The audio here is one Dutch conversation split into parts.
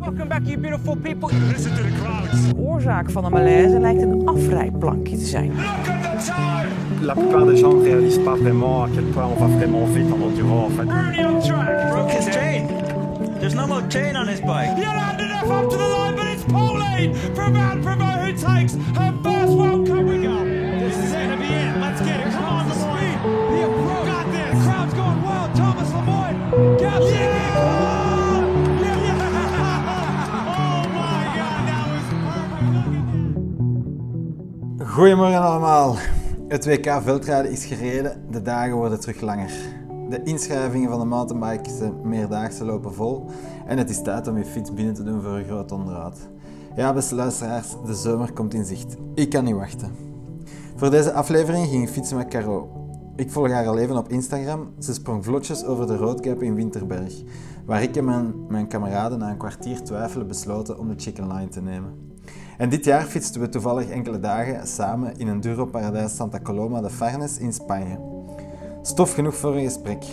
Welcome back, you beautiful people. Listen to the crowds. De oorzaak van de malaise lijkt een afrijplankje te zijn. Look at the time. La plupart des gens ne réalisent pas vraiment à quel point on va vraiment vite en enduro en fait. Rooney on track. Broke his chain. There's no more chain on his bike. You landed enough up to the line, but it's Pauline from Van Provo who takes her first World Cup Goedemorgen allemaal. Het WK veldrijden is gereden, de dagen worden terug langer. De inschrijvingen van de mountainbikes meerdaagse lopen vol en het is tijd om je fiets binnen te doen voor een groot onderhoud. Ja, beste luisteraars, de zomer komt in zicht. Ik kan niet wachten. Voor deze aflevering ging ik fietsen met Caro. Ik volg haar al even op Instagram. Ze sprong vlotjes over de roadcap in Winterberg, waar ik en mijn, mijn kameraden na een kwartier twijfelen besloten om de chicken line te nemen. En dit jaar fietsten we toevallig enkele dagen samen in een Duro-paradijs Santa Coloma de Farnes in Spanje. Stof genoeg voor een gesprek.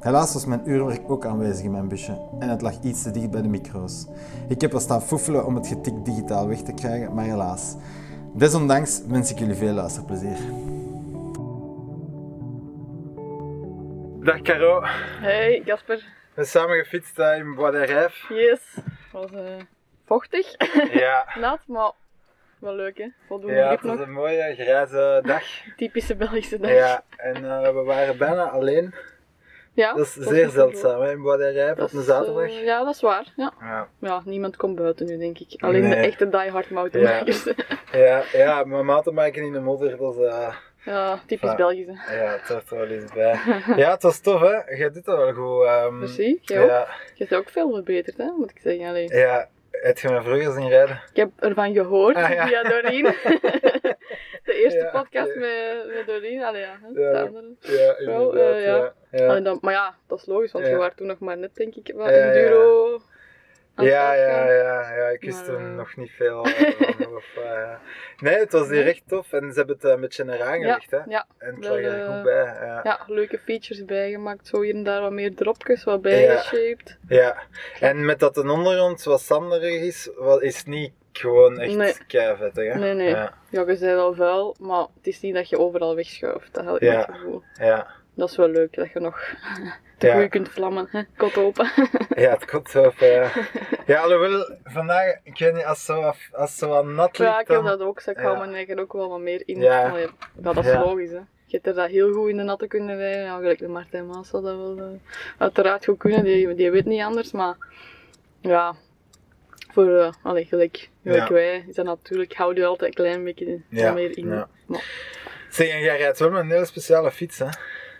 Helaas was mijn uurwerk ook aanwezig in mijn busje en het lag iets te dicht bij de micro's. Ik heb er staan foefelen om het getik digitaal weg te krijgen, maar helaas. Desondanks wens ik jullie veel luisterplezier. Dag Caro, Hey Jasper, we zijn samen gefietst in Bois de Rijf. yes. Was eh, vochtig, Ja, nat, maar wel leuk hè. Voldoende ja het was een mooie grijze dag. Typische Belgische dag. Ja, en eh, we waren bijna alleen. Ja, Dat is zeer zeldzaam hè, in Bois de Rijf Dat op een zaterdag. eh, ja, dat is waar. Ja. Ja. ja, niemand komt buiten nu denk ik. Alleen de echte diehard mountainbikers. Ja. Ja, ja, maar mountainbiken in de modder, dat is, eh, typisch Ja. Belgisch hè. ja, het hoort er wel eens bij. Ja, het was tof hè, jij doet dat wel goed. ehm, Merci, jij ook. ja, Je hebt ook veel verbeterd hè, moet ik zeggen. Allee. ja, heb je me vroeger zien rijden? Ik heb ervan gehoord Ah, ja. via Doreen. de eerste Ja, podcast ja. met, met Doreen. Allee, ja, Wel, eh, ja. ja. Ja, Allee, dan, maar ja, dat is logisch, want je was toen nog maar net, denk ik, wat Ja, ja. Ja, ja, ja, ja, ik wist Maar, toen eh, nog niet veel. eh, of, eh, nee, het was hier echt tof en ze hebben het een beetje naar aangelegd. Hè? Ja, En het lag er goed bij. Ja. leuke features bijgemaakt. Zo hier en daar wat meer dropjes, wat bijgeshaped. Ja, en met dat de ondergrond wat zanderig is, wat is niet gewoon echt Nee. keivettig, hè? Nee, nee. Ja, Ja, je wel vuil, maar het is niet dat je overal wegschuift. Dat had ik Ja. het gevoel. ja, Dat is wel leuk, dat je nog te Ja. kunt vlammen. Hè? Kot open. ja, het komt zo op. Ja, ja alhoewel, vandaag, ik weet niet, als zo, als zo wat nat ligt, ja, ik heb dat ook. Dus ik hou Ja. mijn eigen ook wel wat meer in. Ja. Allee, dat is logisch. Hè. Je hebt er dat heel goed in de natte kunnen rijden. Ja, gelijk de Martijn Maas dat wel eh, uiteraard goed kunnen. Die, die weet niet anders, maar ja, voor uh, allee, gelijk, gelijk Ja. wij is dat natuurlijk, hou je altijd een klein beetje Ja, meer in. ja. Maar, Zeg, en jij rijdt wel met een hele speciale fiets, hè?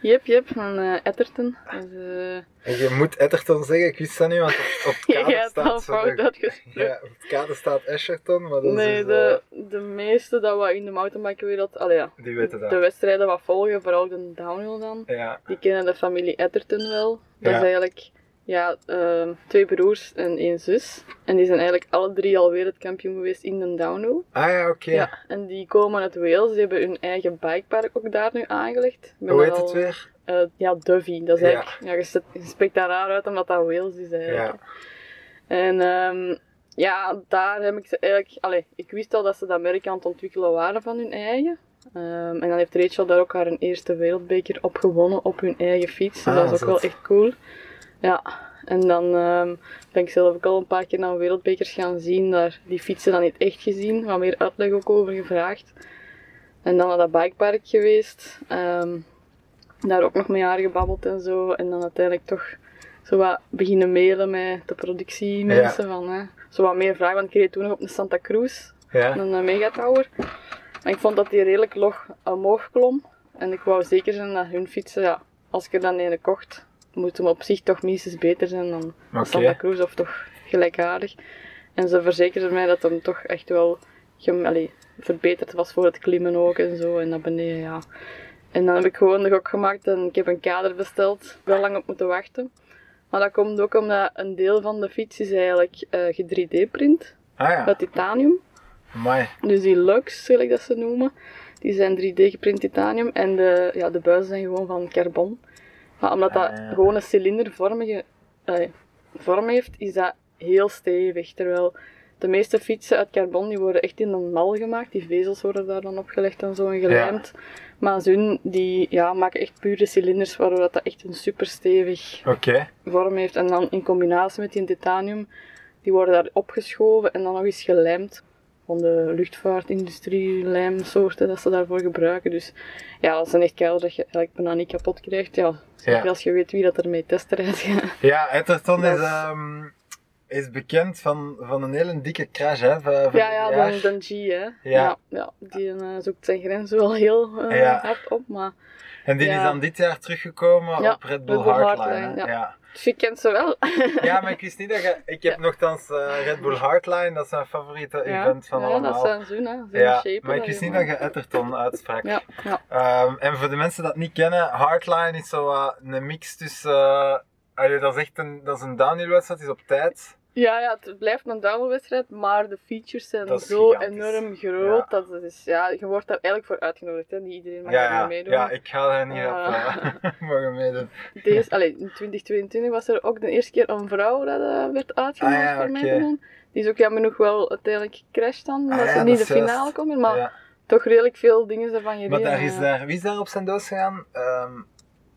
Jep, jep, van eh Etterton. Dus, eh, En je moet Etterton zeggen, ik wist dat niet, want op, op het kader al staat... fout uitgesproken. Ja, op het kader staat Escherton, maar dat Nee, is dus, de, de meeste dat we in de mountainbikewereld, allee ja, die weten dat. de wedstrijden wat volgen, vooral de downhill dan, Ja, die kennen de familie Etterton wel. Dat Ja. is eigenlijk ja, ehm, twee broers en één zus. En die zijn eigenlijk alle drie al wereldkampioen geweest in de downhill. ah ja, oké. Ja, en die komen uit Wales, die hebben hun eigen bikepark ook daar nu aangelegd. Hoe heet het weer? eh, ja, Dovey. Dat is Ja. eigenlijk, ja, je, zet- je spreekt daar raar uit omdat dat Wales is eigenlijk. Ja. En ehm, ja, daar heb ik ze eigenlijk... Allee, ik wist al dat ze dat merk aan het ontwikkelen waren van hun eigen. Ehm, en dan heeft Rachel daar ook haar eerste wereldbeker op gewonnen op hun eigen fiets. Dus Ah, dat is ook wel echt cool. Ja, en dan ehm, ben ik zelf ook al een paar keer naar wereldbekers gaan zien. Daar die fietsen dan niet echt gezien, wat meer uitleg ook over gevraagd. En dan naar dat bikepark geweest. Ehm, daar ook nog mee haar gebabbeld en zo. En dan uiteindelijk toch zo wat beginnen mailen met de productiemensen. Van, hè, zo wat meer vragen, want ik reed toen nog op een Santa Cruz, Ja. een eh, megatower. En ik vond dat die redelijk log omhoog klom. En ik wou zeker zijn dat hun fietsen, ja, als ik er dan een kocht, moet hem op zich toch minstens beter zijn dan Oké. Santa Cruz of toch gelijkaardig. En ze verzekerden mij dat hem toch echt wel allee, verbeterd was voor het klimmen ook en zo en naar beneden, ja. En dan heb ik gewoon de gok gemaakt en ik heb een kader besteld. Wel lang op moeten wachten. Maar dat komt ook omdat een deel van de fiets is eigenlijk eh ge 3D-print Ah ja, uit titanium. mooi. Dus die lugs, zoals ik dat ze noemen, die zijn 3D geprint titanium en de, ja, de buizen zijn gewoon van carbon. Maar omdat dat ja. gewoon een cilindervormige eh, vorm heeft, is dat heel stevig. Terwijl de meeste fietsen uit carbon die worden echt in een mal gemaakt. Die vezels worden daar dan opgelegd en zo en gelijmd. Maar zo'n die ja, maken echt pure cilinders, waardoor dat, echt een super stevig vorm heeft. En dan in combinatie met die titanium, die worden daar opgeschoven en dan nog eens gelijmd. Van de luchtvaartindustrie lijmsoorten dat ze daarvoor gebruiken. Dus ja, dat zijn echt keilers dat je eigenlijk bijna niet kapot krijgt. Ja, Ja. als je weet wie dat ermee test rijdt. Ja, Etterton is, is- ehm, is bekend van, van een hele dikke crash, hè? Van, van Ja, ja, dan, dan G, hè. Ja. ja, die eh, zoekt zijn grens wel heel eh, Ja. hard op, maar... En die is ja. dan dit jaar teruggekomen Ja, op Red Bull, Red Bull Hardline. Hardline, ja. Ja. Dus je kent ze wel. Ja, maar ik wist niet dat je... Ik heb nogthans eh, Red Bull Hardline, dat is mijn favoriete ja, event van ja, allemaal. dat zijn zo'n, ja, shape maar ik wist niet dat je Etterton uitsprak. Ja, ja. Ehm, en voor de mensen dat niet kennen, Hardline is zo een mix tussen... eh, allee, dat is echt een, dat is een downhill-wedstrijd, het is op tijd. Ja, ja, het blijft een downwedstrijd, maar de features zijn Dat zo enorm groot. Ja. Dat het is, ja, je wordt daar eigenlijk voor uitgenodigd, hè. niet iedereen mag Ja, daar ja, meedoen. ja, ik ga daar niet Ah. op eh, mogen meedoen. Deze, allee, in 2022 was er ook de eerste keer een vrouw dat eh, werd uitgenodigd Ah, voor doen. Die is ook jammer genoeg wel uiteindelijk gecrashed dan, omdat Ah, ja, ze dat niet de is juist. finale komen, maar toch redelijk veel dingen ervan gereden. Maar daar is daar, wie is daar op zijn doos gegaan? Ehm,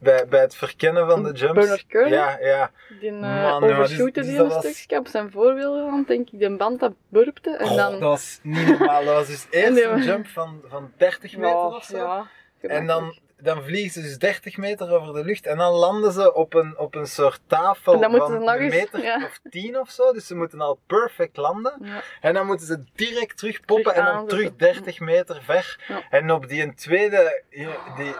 bij, bij het verkennen van de jumps? Bernard Curley? Ja, ja. Die uh, Man, overshootte dus- die een was- stukje op zijn voorwiel, want denk ik, de band dat burpte. En Oh, dan... dat was niet normaal. Dat was dus eerst een jump van, van 30 meter ja, of zo. ja, en dan. Dan vliegen ze dus 30 meter over de lucht en dan landen ze op een, op een soort tafel van een eens- meter ja. of 10 of zo. Dus ze moeten al perfect landen. Ja. En dan moeten ze direct terug poppen Terug en dan terug 30 meter ver. Ja. En op die een tweede, die,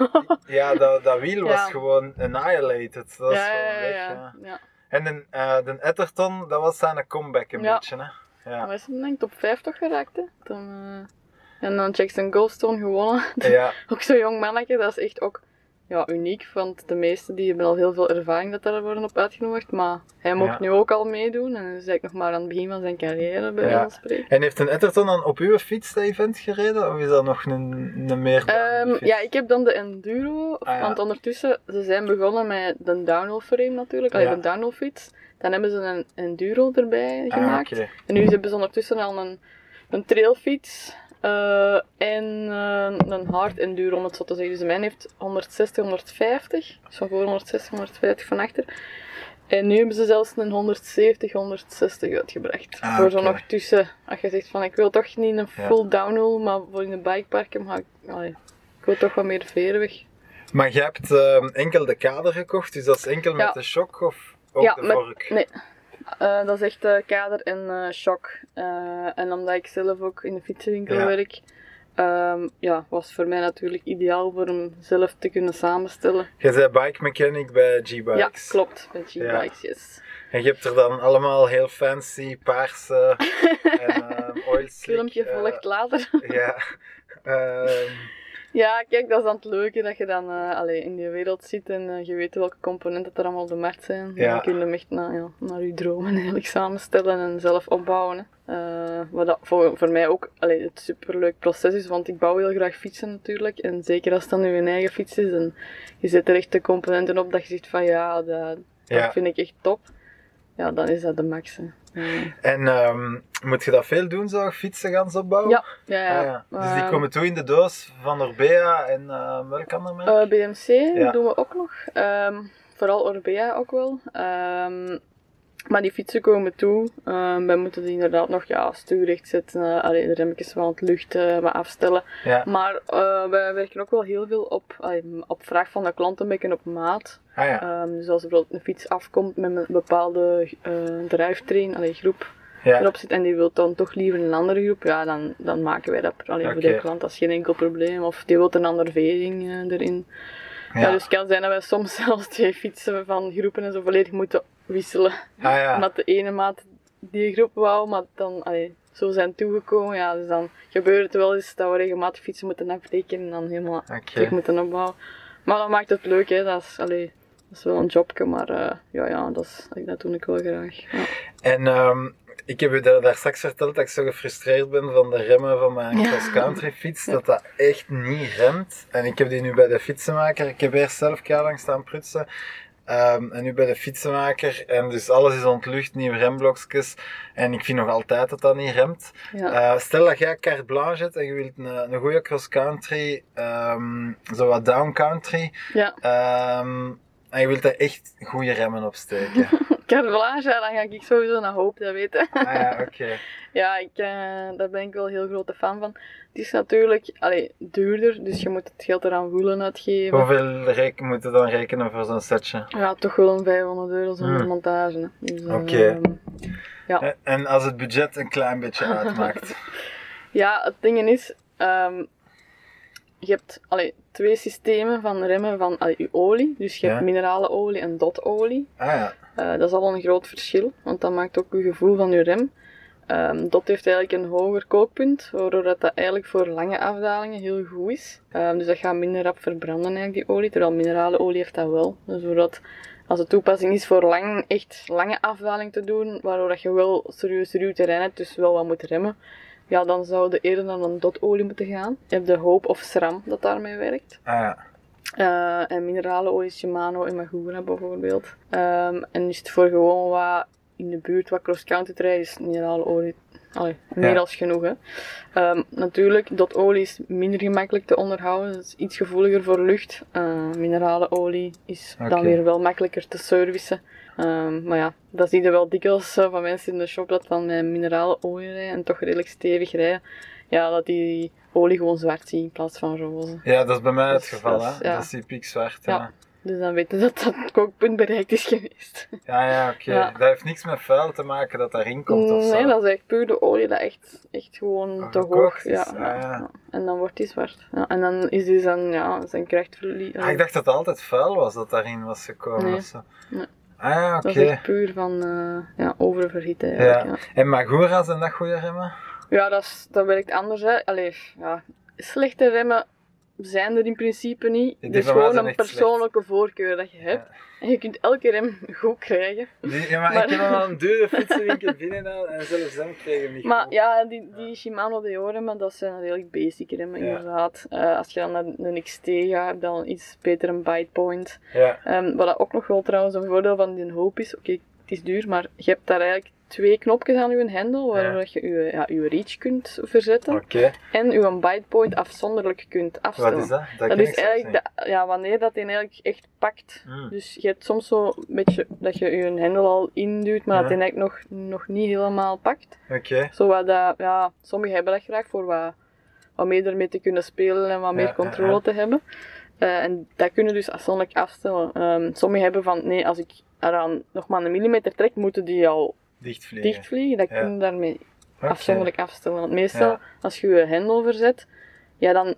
ja, dat, dat wiel was gewoon annihilated. Dat was ja, gewoon weg. ja. En de, eh de Etterton, dat was zijn comeback een beetje. Hè? Ja. Maar is hem denk ik top 5 toch geraakt, hè? Dan, eh, En dan Jackson Goldstone gewonnen. ja. ook zo'n jong mannetje, dat is echt ook ja, uniek, want de meesten die hebben al heel veel ervaring dat daar worden op uitgenodigd, maar hij mocht Ja. nu ook al meedoen en is eigenlijk nog maar aan het begin van zijn carrière, bij Ja. van spreken. En heeft een Etterton dan op uw fiets dat event gereden? Of is dat nog een, een meer Ehm, ja, ik heb dan de Enduro, Ah, ja. want ondertussen, ze zijn begonnen met de downhill frame natuurlijk, allee, Ja. de downhill fiets. Dan hebben ze een Enduro erbij Ah, gemaakt. oké. En nu hebben ze ondertussen al een, een trailfiets eh, en eh, een hard enduro, om het zo te zeggen. Dus mijn heeft 160, 150. Dus van voor 160, 150 van achter. En nu hebben ze zelfs een 170, 160 uitgebracht. Ah, voor zo nog tussen, als je zegt van ik wil toch niet een Ja. full downhill, maar voor in de bikeparken ga ik, allee, ik wil toch wat meer veerweg. Maar jij hebt ehm, enkel de kader gekocht, dus dat is enkel Ja. met de shock of ook Ja, de met- vork? Nee. Eh, dat is echt eh, kader en eh, shock. En omdat ik zelf ook in de fietsenwinkel Ja. werk, ehm, ja, was voor mij natuurlijk ideaal voor hem zelf te kunnen samenstellen. Jij bent bike mechanic bij G-Bikes. Ja, klopt, met G-Bikes, yes. En je hebt er dan allemaal heel fancy paarse en ehm oil Filmpje volgt later. Ja. Ehm, ja, kijk, dat is dan het leuke dat je dan allee, in die wereld zit en eh, je weet welke componenten er allemaal op de markt zijn. Ja. Dan kun je hem echt naar, ja, naar je dromen eigenlijk samenstellen en zelf opbouwen. Eh, wat dat voor, voor mij ook allee, het superleuk proces is, want ik bouw heel graag fietsen natuurlijk. En zeker als het dan nu een eigen fiets is en je zet er echt de componenten op dat je zegt van ja, dat, dat Ja. vind ik echt top. Ja, dan is dat de max. Ja. en ehm, moet je dat veel doen, zo fietsen gaan opbouwen? Ja, ja, ja. Ah, ja. Dus die Ehm, komen toe in de doos van Orbea en uh, welk ander merk? Eh, BMC doen we ook nog. Ehm, vooral Orbea ook wel. Ehm, maar die fietsen komen toe. Ehm, wij moeten die inderdaad nog ja, stuurrecht zetten. Uh, allee, de remmetjes van het lucht eh, wat afstellen. Maar eh, wij werken ook wel heel veel op, op vraag van de klant een beetje op maat. Ah ja. Ehm, dus als er bijvoorbeeld een fiets afkomt met een bepaalde uh, drivetrain, allee, groep ja. erop zit en die wil dan toch liever een andere groep, ja, dan, dan maken wij dat alleen voor de klant. Dat is geen enkel probleem. Of die wil een andere vering eh, erin. Ja. dus het kan zijn dat wij soms zelfs twee fietsen van groepen en zo volledig moeten wisselen. Ah ja. Omdat de ene maat die groep wou, maar dan allee, zo zijn toegekomen. Ja, dus dan gebeurt het wel eens dat we regelmatig fietsen moeten aftekenen en dan helemaal terug moeten opbouwen. Maar dat maakt het leuk, hè. Dat is, allee, dat is wel een jobje, maar eh, ja, ja dat, is, dat doe ik wel graag. Ja. En ehm, ik heb je daar, daar straks verteld dat ik zo gefrustreerd ben van de remmen van mijn Ja. cross-country fiets, dat dat echt niet remt. En ik heb die nu bij de fietsenmaker, ik heb eerst zelf lang staan prutsen. Ehm, en nu bij de fietsenmaker, en dus alles is ontlucht, nieuwe remblokjes. En ik vind nog altijd dat dat niet remt. Ja. Eh, stel dat jij carte blanche hebt en je wilt een, een goede cross-country, ehm, zo wat down-country, ja. ehm, en je wilt daar echt goede remmen op steken. Carvelage, ja, dan ga ik sowieso naar Hoop, dat weten. ah ja, oké. Ja, ik, eh, daar ben ik wel een heel grote fan van. Het is natuurlijk allee, duurder, dus je moet het geld eraan voelen uitgeven. Hoeveel moet je dan rekenen voor zo'n setje? Ja, toch wel een 500 euro zonder Hmm. montage. Dus, eh, Oké. Ja. En als het budget een klein beetje uitmaakt. Ja, het ding is, ehm, je hebt allee, twee systemen van remmen van allee, je olie. Dus je Ja. hebt mineralenolie en dotolie. Ah ja, Eh, dat is al een groot verschil, want dat maakt ook je gevoel van je rem. Ehm, dot heeft eigenlijk een hoger kookpunt, waardoor dat, dat eigenlijk voor lange afdalingen heel goed is. Ehm, dus dat gaat minder rap verbranden eigenlijk, die olie, terwijl mineralenolie heeft dat wel. Dus zodat als de toepassing is voor lang, echt lange afdaling te doen, waardoor dat je wel serieus ruw terrein hebt, dus wel wat moet remmen, ja, dan zou je eerder naar een dotolie moeten gaan. Je hebt de Hoop of SRAM dat daarmee werkt. ah ja. Eh, en mineralenolie is Shimano en Magura bijvoorbeeld. Ehm, en is het voor gewoon wat in de buurt wat cross-country rijden, is mineralenolie allee, meer Ja. als genoeg. Hè. Ehm, natuurlijk, dat olie is minder gemakkelijk te onderhouden, het is iets gevoeliger voor lucht. Uh, mineralenolie is dan weer wel makkelijker te servicen. Ehm, maar ja, dat zie je wel dikwijls eh, van mensen in de shop dat van met mineralenolie rijden en toch redelijk stevig rijden. Ja, dat die olie gewoon zwart zien in plaats van roze. Ja, dat is bij mij het geval, dat is- hè. ja. Dat is typisch zwart, Ja. ja. Dus dan weten ze dat dat het kookpunt bereikt is geweest. Ja, ja, oké. Ja. Dat heeft niks met vuil te maken dat daarin komt of zo. Nee, dat is echt puur de olie dat echt, echt gewoon Oh, te hoog is, ja, ah, ja. ja. En dan wordt die zwart. Ja, en dan is die zijn, ja, zijn krachtverlies. Ah, ik dacht dat het altijd vuil was dat daarin was gekomen Nee. of zo. Nee. Ah oké. Dat is puur van eh, ja, oververhit eigenlijk. Ja. Ja, En Magura zijn dat goede remmen? ja. dat, is, dat werkt anders. Hè. Allee, ja. Slechte remmen zijn er in principe niet. Het is gewoon een slecht. persoonlijke voorkeur dat je hebt. En je kunt elke rem goed krijgen. Die, ja, maar, Maar- ik heb al een dure fietsenwinkel binnen en zelfs hem kreeg hem niet Maar goed. ja, die, die Shimano Deore-remmen, dat zijn redelijk basic remmen Ja. inderdaad. Eh, als je dan naar een XT gaat, dan iets beter een bite point. Ja, Ehm, wat ook nog wel trouwens een voordeel van die hoop is, oké, het is duur, maar je hebt daar eigenlijk twee knopjes aan je hendel, waardoor Ja. je je, ja, je reach kunt verzetten en je bite point afzonderlijk kunt afstellen. Wat is dat? Dat, Dat is eigenlijk de, ja, wanneer dat die eigenlijk echt pakt. Mm. Dus je hebt soms zo een beetje dat je je hendel al induwt, maar dat die eigenlijk nog, nog niet helemaal pakt. Oké. Zo wat dat, ja, sommigen hebben dat graag voor wat, wat meer ermee te kunnen spelen en wat Ja, meer controle te hebben. Eh, en dat kunnen dus afzonderlijk afstellen. Ehm sommigen hebben van, nee, als ik eraan nog maar een millimeter trek, moeten die al Dichtvliegen. dichtvliegen. Dat Ja. kun je daarmee afzonderlijk afstellen. Want meestal, Ja. als je je hendel verzet, ja, dan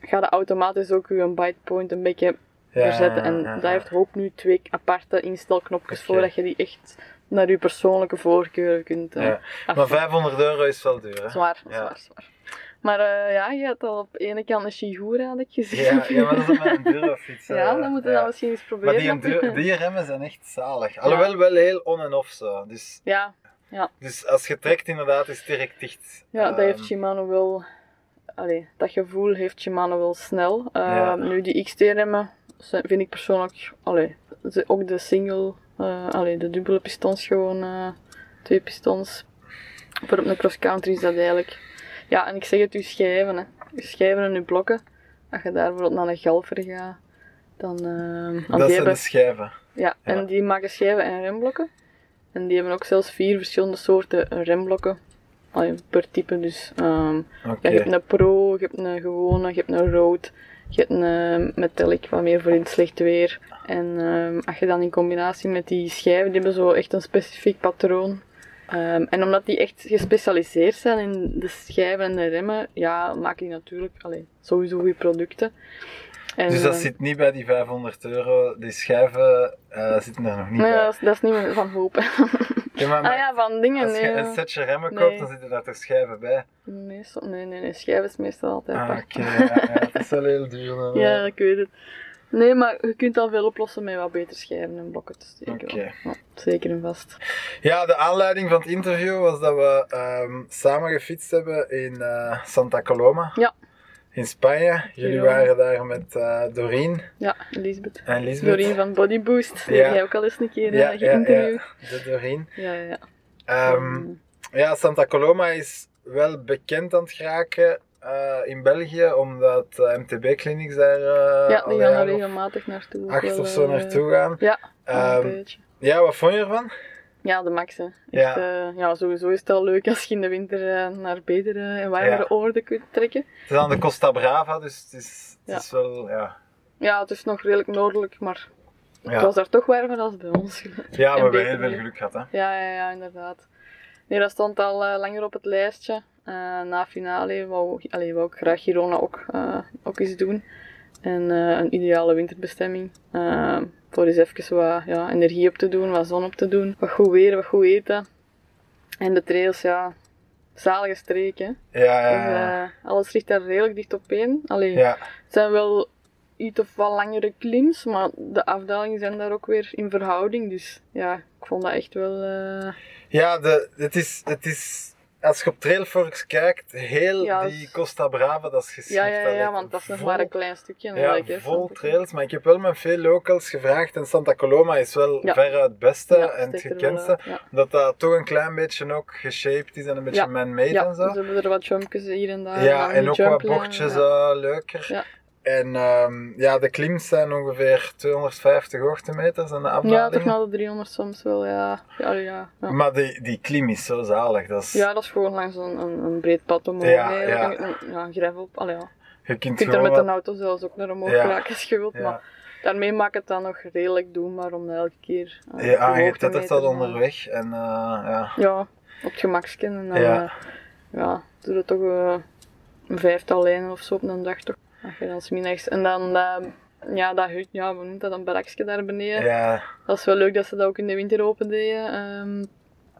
gaat het automatisch ook je bite point een beetje verzetten. En daar heeft Hoop nu twee aparte instelknopjes voor, dat je die echt naar je persoonlijke voorkeur kunt Ja. Maar afstellen. 500 euro is wel duur, hè? Zwaar, zwaar, zwaar. Maar eh, ja, je had al op de ene kant een Shigura, had ik gezien. Ja, ja, maar dat is op mijn durofiets. Ja, eh, dan moeten we ja. dat misschien eens Maar proberen. die, du- die remmen zijn echt zalig. Alhoewel wel heel on en off zo. Dus, Ja, dus als je trekt, inderdaad, is het direct dicht. ja dat Ehm, heeft Shimano wel... Allee, dat gevoel heeft Shimano wel snel. Ja. Nu, die XT-remmen vind ik persoonlijk... Allee, ook de single... eh allee, de dubbele pistons gewoon... twee pistons. Voor op een cross-country is dat eigenlijk... Ja, en ik zeg het, uw schijven, hè. Schijven en uw blokken. Als je daar bijvoorbeeld naar een galfer gaat, dan... want Dat zijn hebben- de schijven. Ja, Ja. en die maken schijven en remblokken. En die hebben ook zelfs vier verschillende soorten remblokken. Allee, per type dus. ehm, ja, je hebt een pro, je hebt een gewone, je hebt een rood, je hebt een eh, metallic, wat meer voor in het slecht weer. En ehm, als je dan in combinatie met die schijven, die hebben zo echt een specifiek patroon. Ehm, en omdat die echt gespecialiseerd zijn in de schijven en de remmen, ja, maken die natuurlijk allee, sowieso goede producten. En, Dus dat eh, zit niet bij die 500 euro. Die schijven eh, zitten er nog niet Nee, bij. dat is, dat is niet meer van hoop. Ja, maar, Ah ja, van dingen. als je nee. een setje remmen Nee. koopt, dan zitten daar toch schijven bij. Nee, nee, nee, nee, schijf is meestal altijd Ah, oké. ja, ja, dat is wel heel duur. dan. Ja, ik weet het. Nee, maar je kunt al veel oplossen met wat beter schijven en blokken te steken. Oké. Ja, zeker en vast. Ja, de aanleiding van het interview was dat we ehm, samen gefietst hebben in eh, Santa Coloma. Ja. In Spanje. Jullie Ja. waren daar met eh Doreen Ja, Elisabeth. en Lisbeth. Doreen van Body Boost, die Ja. heb jij ook al eens een keer Ja, eh, ja, ja, geïnterviewd. de Doreen. Ja, ja, ja. Ehm, ja, Santa Coloma is wel bekend aan het geraken eh, in België, omdat eh, MTB-clinics daar eh, Ja, die gaan er regelmatig naartoe. acht of zo eh, naartoe gaan. Ja, een beetje. Ja, wat vond je ervan? Ja, de max. Hè. Echt, Ja. sowieso is het al leuk als je in de winter naar betere en warmere Ja. oorden kunt trekken. Het is aan de Costa Brava, dus het is, het Ja. is wel, ja. Ja, het is nog redelijk noordelijk, maar het was daar toch warmer dan bij ons. Ja, we En hebben heel veel geluk gehad, hè. Ja, ja, ja, inderdaad. Nee, dat stond al langer op het lijstje. Eh, na finale wou, allee, wou ik graag Girona ook, eh, ook eens doen. En eh, een ideale winterbestemming. Voor eens even wat ja, energie op te doen, wat zon op te doen. Wat goed weer, wat goed eten. En de trails, ja, zalige streken. Ja, ja, Dus, ja. alles ligt daar redelijk dicht op één. Allee, ja. het zijn wel iets of wat langere klims, maar de afdalingen zijn daar ook weer in verhouding. Dus ja, ik vond dat echt wel... Ja, de, het, is, het is, als je op Trailforks kijkt, heel Ja, die Costa Brava, dat is geschikt. Ja, ja, ja, want dat is nog vol- maar een klein stukje. Ja, vol trails, maar ik heb wel met veel locals gevraagd en Santa Coloma is wel Ja. veruit het beste Ja, en het wel gekendste. uit, ja. Dat dat toch een klein beetje ook geshaped is en een beetje man-made en zo. we hebben er wat jumpjes hier en daar. Ja, en ook wat bochtjes ja. eh, leuker. Ja. En ehm, ja, de klims zijn ongeveer 250 hoogtemeters en de Ja, afdaling. toch naar de 300 soms wel, ja. Ja, ja, ja. Maar die, die klim is zo zalig. Dat is, Ja, dat is gewoon langs een, een, een breed pad omhoog. Ja, eigenlijk. ja. En, en- ja, een gravel. Allee, ja. je kunt Je kunt er met een auto zelfs ook naar omhoog Ja. als je wilt. Ja. Maar daarmee maakt het dan nog redelijk doenbaar om dat elke keer. eh, Ja, je dat al doen. onderweg. En eh, ja. Ja, op het gemaksken. En dan Ja. ja. ja, doe je toch eh, een vijftal lijnen of zo op een dag toch. Dan middags. En dan eh, ja, dat hut, ja, we noemen dat een barakje daar beneden. Ja, Dat is wel leuk dat ze dat ook in de winter open deden. Ehm,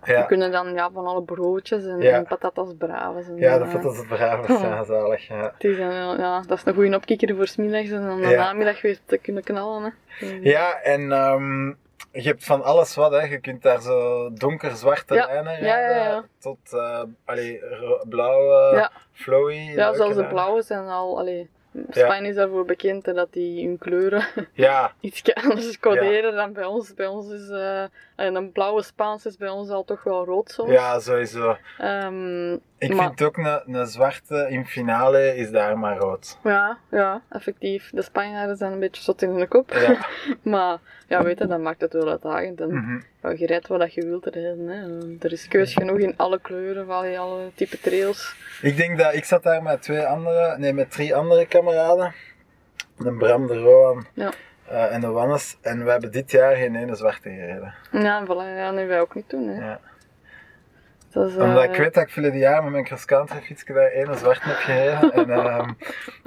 We ja. kunnen dan ja, van alle broodjes en, Ja. en patatas bravas. En, ja eh, dat vond het braaf. Ja, zalig. Ja. het is, eh, ja, dat is een goede opkikker voor 's middags en dan de Ja. namiddag weer te kunnen knallen. Hè. ja, en ehm, je hebt van alles wat. Hè. Je kunt daar zo donker-zwarte lijnen rijden. Tot eh allee, blauwe, flowy. Ja, zelfs de blauwe zijn al. Allee, Spanje is daarvoor bekend hè, dat die hun kleuren Ja, iets anders coderen dan bij ons. Bij ons is eh, en een blauwe Spaans is bij ons al toch wel rood soms. ja, sowieso. Ehm, Ik maar- vind ook een, een zwarte in finale is daar maar rood. ja, ja, effectief. De Spanjaarden zijn een beetje zot in hun kop. Ja. maar ja, weet je, dat maakt het wel uitdagend. En Mhm. Ja, je rijdt wat je wilt rijden. Hè. Er is keus genoeg in alle kleuren, van alle type trails. Ik denk dat ik zat daar met twee andere, nee, met drie andere kameraden. De Bram, de Roan Ja. eh, en de Wannes. En we hebben dit jaar geen ene zwarte gereden. Ja, voilà, ja, nee, wij ook niet doen. Hè. Ja. Omdat eh, ik weet dat ik verleden jaar met mijn cross-country daar ene zwarte heb gereden. en ehm,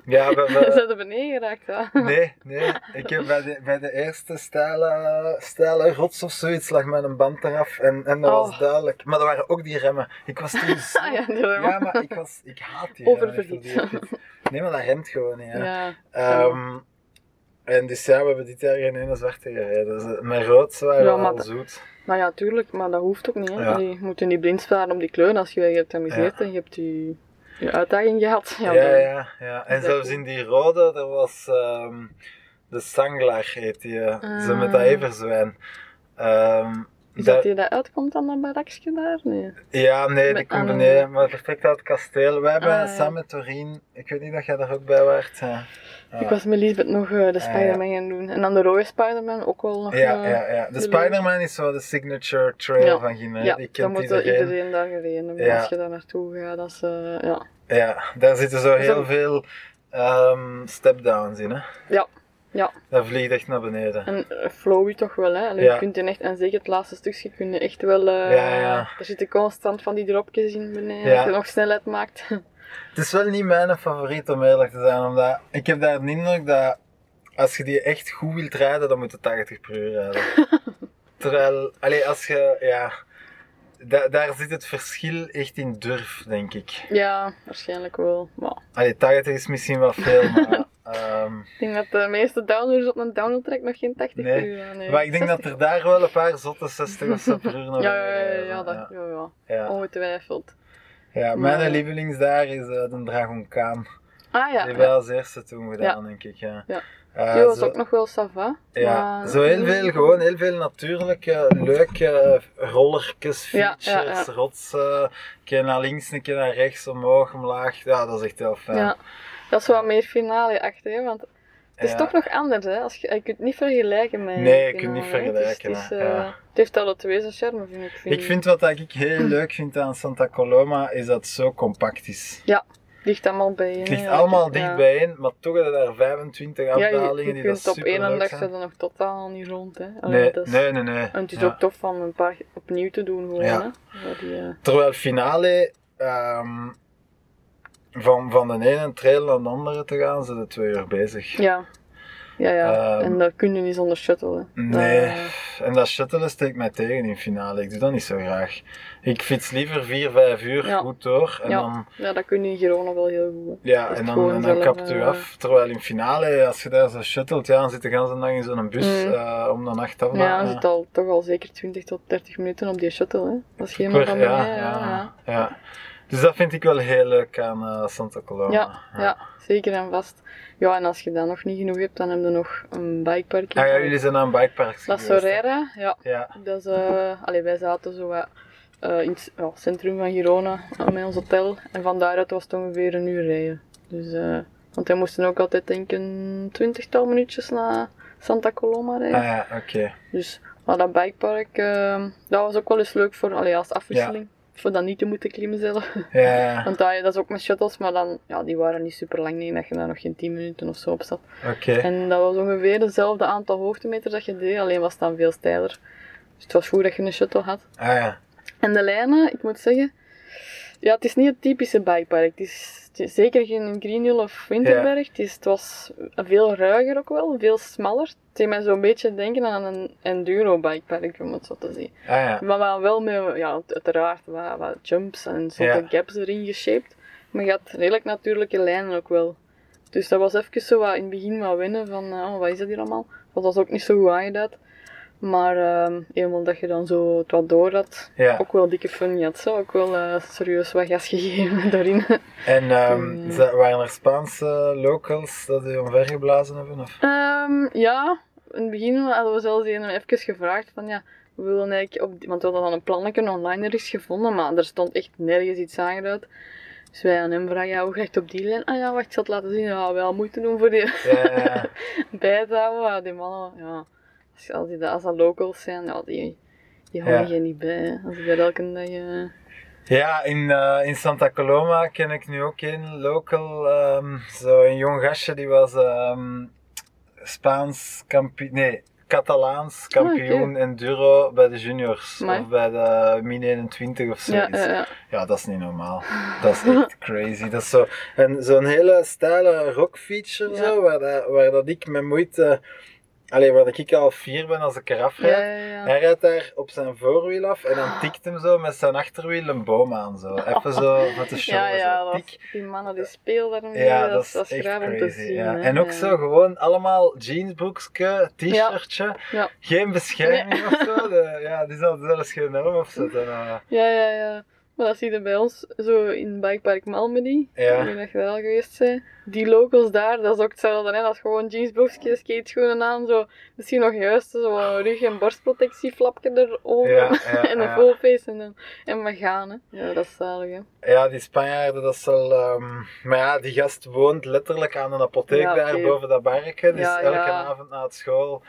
ja, we Ze hebben... zijn er beneden geraakt. Nee, nee. Ik heb bij de, bij de eerste steile, steile rots of zoiets lag mijn band eraf. En, en dat was Oh. duidelijk. Maar dat waren ook die remmen. Ik was toen zo... Ah, ja. Ja, maar ik, was, ik haat die remmen fiets. Nee, maar dat remt gewoon niet. Hè. Ja. Ehm, en dus ja, we hebben dit jaar geen ene zwarte gereden. Dus eh, mijn rood waren Ja, wel maar al dat- zoet. Maar ja, tuurlijk, maar dat hoeft ook niet. Hè. Ja. Je moet je niet blind sparen op die kleuren. Als je je hebt amuseerd en je hebt je, je uitdaging gehad. Ja, Ja, ja, ja. En dat zelfs in die rode, er was ehm, de Sanglar heet die. eh, Zo met dat Ah. everzwijn. Ehm, Is dat- dat die dat uitkomt aan dat barakje daar? Nee. Ja, nee, die Met komt aan- beneden, maar vertrekt uit het kasteel. We hebben Ah, samen met Torien, ik weet niet dat jij daar ook bij waart. Ja, ja. Ik was met Lisbeth nog eh, de ja. Spider-Man gaan doen. En dan de rode Spider-man ook wel nog. ja, eh, ja, ja. De. Spider-Man is zo de signature trail van Guinea. Ja, die dan moet iedereen. iedereen daar gereden hebben als je daar naartoe gaat. Dat is, eh, ja. Ja, daar zitten zo Is heel dat- veel ehm step-downs in. Hè. Ja. Ja, Dat vliegt echt naar beneden. en flowy toch wel, hè? Allee, Ja. Je kunt je echt, en zeker het laatste stukje, kun je echt wel. eh, Ja, ja. Er zitten constant van die dropjes in beneden, Ja. als je nog snelheid maakt. Het is wel niet mijn favoriet om eerlijk te zijn, omdat ik heb daar de indruk dat als je die echt goed wilt rijden, dan moet je 80 per uur rijden. Terwijl, allee, als je, ja, da- daar zit het verschil echt in durf, denk ik. ja, waarschijnlijk wel. Maar, Allee, 80 is misschien wel veel, maar Ehm, Ik denk dat de meeste downloaders op een downloadtrack nog geen 80 Nee, per uur aan hebben. maar ik denk dat 60. er daar wel een paar zotte 60 of zo per uur nog Ja, ja, ja, ja, dat, ja. ja, ja. Ja. Ja, Maar- mijn lievelings daar is eh, de Dragon Khan. Ah ja, Die ja. wij als eerste toen gedaan, denk ik. Ja. Ja. Eh, die was zo- ook nog wel sava. Ja, maar- zo heel veel, gewoon heel veel natuurlijke, leuke rollertjes, Ja, features, ja, ja. rotsen. Een keer naar links, een keer naar rechts, omhoog, omlaag. Ja, dat is echt heel fijn. Ja, dat is wat meer finale achter, want het is toch nog anders, hè. Als je, je kunt het niet vergelijken met Nee, je kunt niet. Het is- vergelijken, Het, is, hè, eh, het heeft alle twee zijn charme, vind ik. Ik vind wat ik heel leuk vind aan Santa Coloma, is dat het zo compact is. Ja, het ligt allemaal bij je. Het ligt allemaal dicht bijeen, maar toch hebben daar 25 Ja, je, afdalingen je die kunt dat op één dag zijn. zetten nog totaal niet rond, hè. Allee, Nee, is- nee, nee, nee. En het is Ja. ook tof om een paar opnieuw te doen, gewoon, Ja. hè. Die, eh, Terwijl finale, ehm, van, van de ene trail naar de andere te gaan, zijn de twee uur bezig. ja. Ja, ja. Ehm, en dat kun je niet zonder shuttle, hè. Nee, Dat, en dat shuttelen steekt mij tegen in finale. Ik doe dat niet zo graag. Ik fiets liever 4, 5 uur Ja. goed door. En ja, dan, ja, dat kun je in Girona wel heel goed, hè. ja, en dan, gewoon en dan kapt u eh, af. Terwijl in finale, als je daar zo shuttelt, ja, dan zit je de hele dag in zo'n bus Mm. eh, om de nacht af te Ja, je zit al, toch al zeker 20 tot 30 minuten op die shuttle, hè. Dat is geen ja, ja. ja. Dus dat vind ik wel heel leuk aan eh, Santa Coloma. Ja, ja, zeker en vast. Ja, en als je dat nog niet genoeg hebt, dan heb je nog een bikepark. Ah ja, jullie zijn aan is geweest, hè? Sorera, ja. Ja, Dat is, allee, wij zaten zo wat, eh, in het ja, centrum van Girona met ons hotel. En van daaruit was het ongeveer een uur rijden. Dus, want wij moesten ook altijd denk ik een twintigtal minuutjes naar Santa Coloma rijden. ah, ja oké. Dus maar dat bikepark, dat was ook wel eens leuk voor, allee, als afwisseling. Voor dat niet te moeten klimmen zelf. Ja, Want dat, dat is ook met shuttles, maar dan, ja, die waren niet super lang. Nee, dat je daar nog geen 10 minuten of zo op zat. oké. En dat was ongeveer hetzelfde aantal hoogtemeters dat je deed, alleen was het dan veel steiler. Dus het was goed dat je een shuttle had. Ah ja, En de lijnen, ik moet zeggen, ja, het is niet het typische bikepark. Het is, het is zeker geen Greenhill of Winterberg. Het, is, het was veel ruiger ook wel, veel smaller. Het deed mij zo'n beetje denken aan een enduro bikepark, om het zo te zien. ah ja. Maar wel, wel met, ja, uiteraard wat, wat jumps en Ja. gaps erin geshaped. Maar je had redelijk natuurlijke lijnen ook wel. Dus dat was even zo wat in het begin wat wennen van, eh, oh, wat is dat hier allemaal? Dat was ook niet zo goed aangeduid. Maar ehm eenmaal dat je dan zo het wat door had, Ja. ook wel dikke fun. Je had zo ook wel eh, serieus wat gas gegeven daarin. En za- waren er Spaanse locals dat die omvergeblazen hebben? Of? Ehm, ja, in het begin hadden we zelfs een even gevraagd van ja, we willen eigenlijk op, die- want we hadden dan een plannetje online ergens gevonden, maar er stond echt nergens iets aangeduid. Dus wij aan hem vragen, ja, hoe ga je het op die lijn? Ah ja, wacht, ik zal het laten zien. Ja, wel moeite doen voor die Ja, ja, bij te houden. Die mannen, ja, als, als, die, als dat locals zijn, ja, die, die Ja. je niet bij. Als ik daar elke dag... eh, Ja, in, eh, in Santa Coloma ken ik nu ook een local, ehm, zo een jong gastje die was ehm, Spaans kampioen, nee, Catalaans kampioen enduro bij de juniors Amai. of bij de Min 21 of ja, zoiets. ja, ja. Ja, dat is niet normaal. Dat is echt crazy. Dat is zo, en zo'n hele stijle rock feature Ja. zo, waar, dat, waar dat ik met moeite, allee, waar dat ik al vier ben als ik eraf rijd. Ja, ja, ja. Hij rijdt daar op zijn voorwiel af en dan tikt hem zo met zijn achterwiel een boom aan. Zo. Even zo voor te showen. Ja, ja, zo. Tik. die mannen die daarmee, Ja, dat, is- dat is echt om te crazy. zien. ja. En ook zo gewoon allemaal jeansbroekje, t-shirtje, geen bescherming of zo. De, ja, die zal zelfs geen helm opzetten. eh. Ja, ja, ja. Maar dat zie je bij ons zo in Bikepark Malmedy. Ja. Ik weet dat je daar al geweest bent. Die locals daar, dat is ook hetzelfde. Hè? Dat is gewoon jeansbroekjes, skateschoenen aan. Zo. Misschien nog juist zo'n rug- en borstprotectieflapje erover. Ja, ja, en een full face en, dan, en we gaan. Hè. Ja, dat is zalig. Hè. Ja, die Spanjaarden, dat is wel... ehm, Maar ja, die gast woont letterlijk aan een apotheek daar boven dat barretje. Dus elke avond na het school,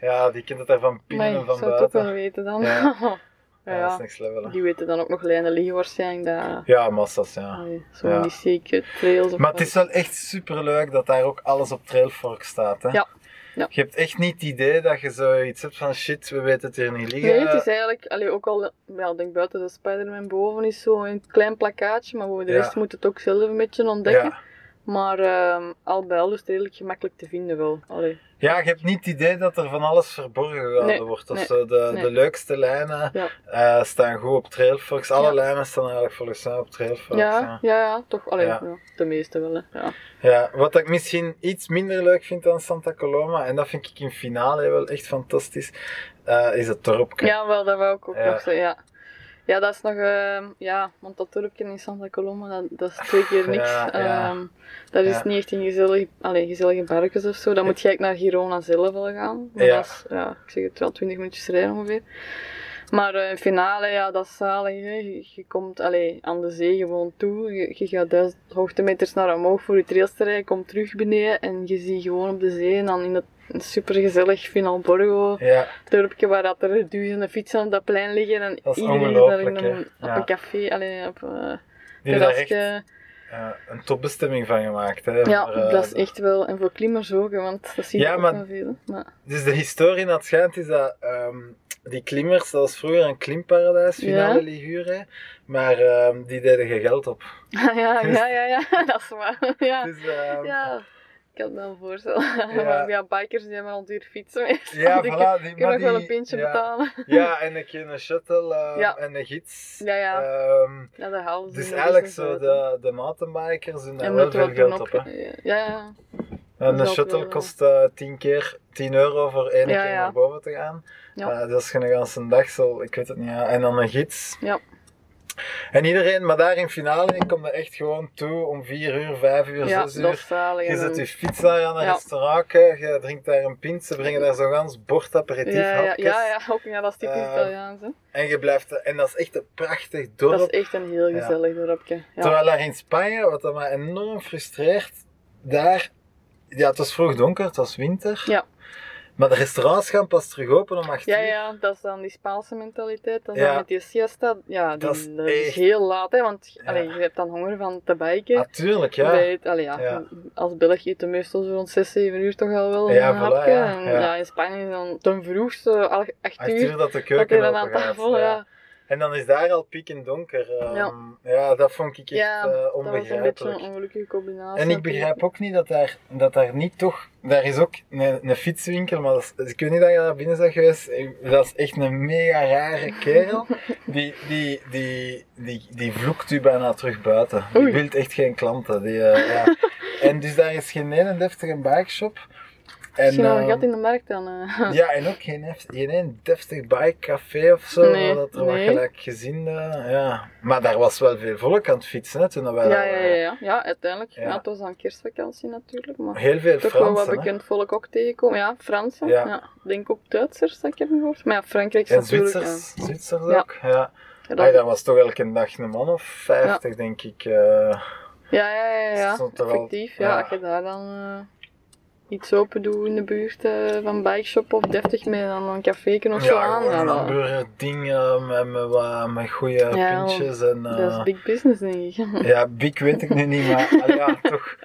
ja, die kent het daar van binnen Maar en ik van zou het ook wel buiten. weten dan. Ja. Ja, Ja, dat is ja. next level. hè. Die weten dan ook nog lijnen liggen waarschijnlijk. Dat, Ja, massas, ja. allee, zo Ja. die secret trails. of Maar het is wel echt super leuk dat daar ook alles op Trailfork staat. Hè? Ja. Ja. Je hebt echt niet het idee dat je zoiets hebt van shit, we weten het hier niet liggen. Nee, het is eigenlijk, allee, ook al, ja, ik denk buiten de Spider-Man boven is zo een klein plakkaatje, maar voor de rest moet het ook zelf een beetje ontdekken. ja, Maar al bij al is het redelijk gemakkelijk te vinden wel. Allee. Ja, je hebt niet het idee dat er van alles verborgen gehouden Nee, wordt. Of nee, zo. De, nee. de leukste lijnen Ja. eh, staan goed op Trailfox. Alle Ja. lijnen staan eigenlijk volgens mij op Trailfox. Ja, ja. ja, toch. Allee, Ja. ja. de meeste wel. Hè. Ja. Ja, wat ik misschien iets minder leuk vind aan Santa Coloma, en dat vind ik in finale wel echt fantastisch, eh, is het dorpje. ja, wel, dat wou ik ook nog zeggen. Ja. Ja, dat is nog. ehm, ja, want dat dorpje in Santa Coloma, dat, dat is twee keer niks. Ja, ja. Ehm, dat is Ja. niet echt een gezellig, allee, gezellige parkjes of zo. Dan moet je eigenlijk naar Girona zelf wel gaan. Maar dat is, ja, ik zeg het wel, 20 minuutjes rijden ongeveer. Maar eh, in finale, ja, dat is zalig. Hè. Je, je komt allee, aan de zee gewoon toe. Je, je gaat duizend hoogtemeters naar omhoog voor je trails te rijden. Komt terug beneden en je ziet gewoon op de zee. En dan in het supergezellig Finalborgo Ja, dorpje waar dat er duizenden fietsen op dat plein liggen. En Dat is iedereen daar in een, op Ja. een café, allee, op eh, een echt terrasje. eh, een topbestemming van gemaakt. Hè, Ja, eh, dat is echt wel. En voor klimmers ook, want dat zie je Ja, ook maar- veel. Maar, Dus de historie het schijnt is dat ehm, die klimmers, dat was vroeger een klimparadijs, finale Ja. Ligure, maar ehm, die deden geen geld op. ja, ja, ja, ja, dat is waar. Ja. Dus, ehm, Ja, ik kan me wel voorstellen. Ja. Ja. ja, bikers die hebben al duur fietsen mee. Ja, die voilà, die- kunnen nog wel een pintje ja. betalen. Ja, en een keer een shuttle ehm, Ja. en een gids. Ja, ja. Ehm, Ja, dat ze dus eigenlijk business zo, de, de mountainbikers doen daar wel veel geld op. Hè. Ja, ja. En een dat shuttle wel, kost eh 10 keer 10 euro voor één Ja, keer ja. naar boven te gaan. Ja. Eh, dat is een ganse dag zo, ik weet het niet. En dan een gids. Ja. En iedereen, maar daar in finale, ik kom er echt gewoon toe om 4 uur, 5 uur, Ja, 6 dat uur. zalig. Je zet je fiets daar aan een restaurant, je drinkt daar een pint, ze brengen daar zo'n gans bord aperitief ja, ja, hapjes. ja, ja, ook, ja, dat is typisch Eh, Italiaans. Hè. En je blijft, en dat is echt een prachtig dorp. Dat is echt een heel gezellig dorpje. Ja. Terwijl daar in Spanje, wat dat mij enorm frustreert, daar, ja, het was vroeg donker, het was winter. Ja. Maar de restaurants gaan pas terug open om 8 Ja, uur. ja, dat is dan die Spaanse mentaliteit. Ja. dan met die siesta. Ja, die, Dat dat is heel laat, hè, want Ja. allee, je hebt dan honger van te biken. Natuurlijk, ja. Bij het- allee, ja, Ja. Als Belg eet je meestal zo rond 6, 7 uur toch al wel Ja, een voilà, hapje. ja, En ja. ja. in Spanje is dan ten vroegste al 8 8 uur. uur dat de keuken dan aan tafel, ja. En dan is daar al piekend donker. ehm, Ja. ja, dat vond ik echt Ja, eh, dat was een beetje onbegrijpelijk. een ongelukkige combinatie. En ik begrijp ook niet dat daar, dat daar niet toch... Daar is ook een, een fietswinkel, maar dat is- ik weet niet dat je daar binnen bent geweest. Dat is echt een mega rare kerel. Die, die, die, die, die vloekt u bijna terug buiten. Die Oei. wil echt geen klanten. Die, eh, ja. En dus daar is geen ene deftige bikeshop. En, Misschien wel een ehm, gat in de markt dan. eh. ja, en ook geen, geen deftig bikecafé of zo. Nee, dat er wat nee. gelijk gezien. eh, ja. Maar daar was wel veel volk aan het fietsen hè, toen wij Ja, daar ja, ja, ja. ja, uiteindelijk. Ja. Ja. het was dan kerstvakantie natuurlijk. Maar Heel veel toch wel wat Fransen. hè. bekend volk ook tegenkomen. Ja, Fransen. Ja. Denk ook Duitsers, dat ik heb gehoord. Maar ja, Frankrijk is En natuurlijk... Zwitsers, Zwitsers Ja. ook. Ja. Ja, Ay, dat- dat was toch elke dag een man of 50, denk ik. eh. ja, ja, ja, ja. Wel- effectief. Ja. ja. als je daar dan eh, iets open doet in de buurt eh, van bikeshop of deftig met dan een café of zo aan. Ja, een dat, hamburger ding eh, met, met, goede Ja, pintjes. En, eh, dat is big business, denk ik. Ja, big weet ik nu niet, maar allee, ja, toch.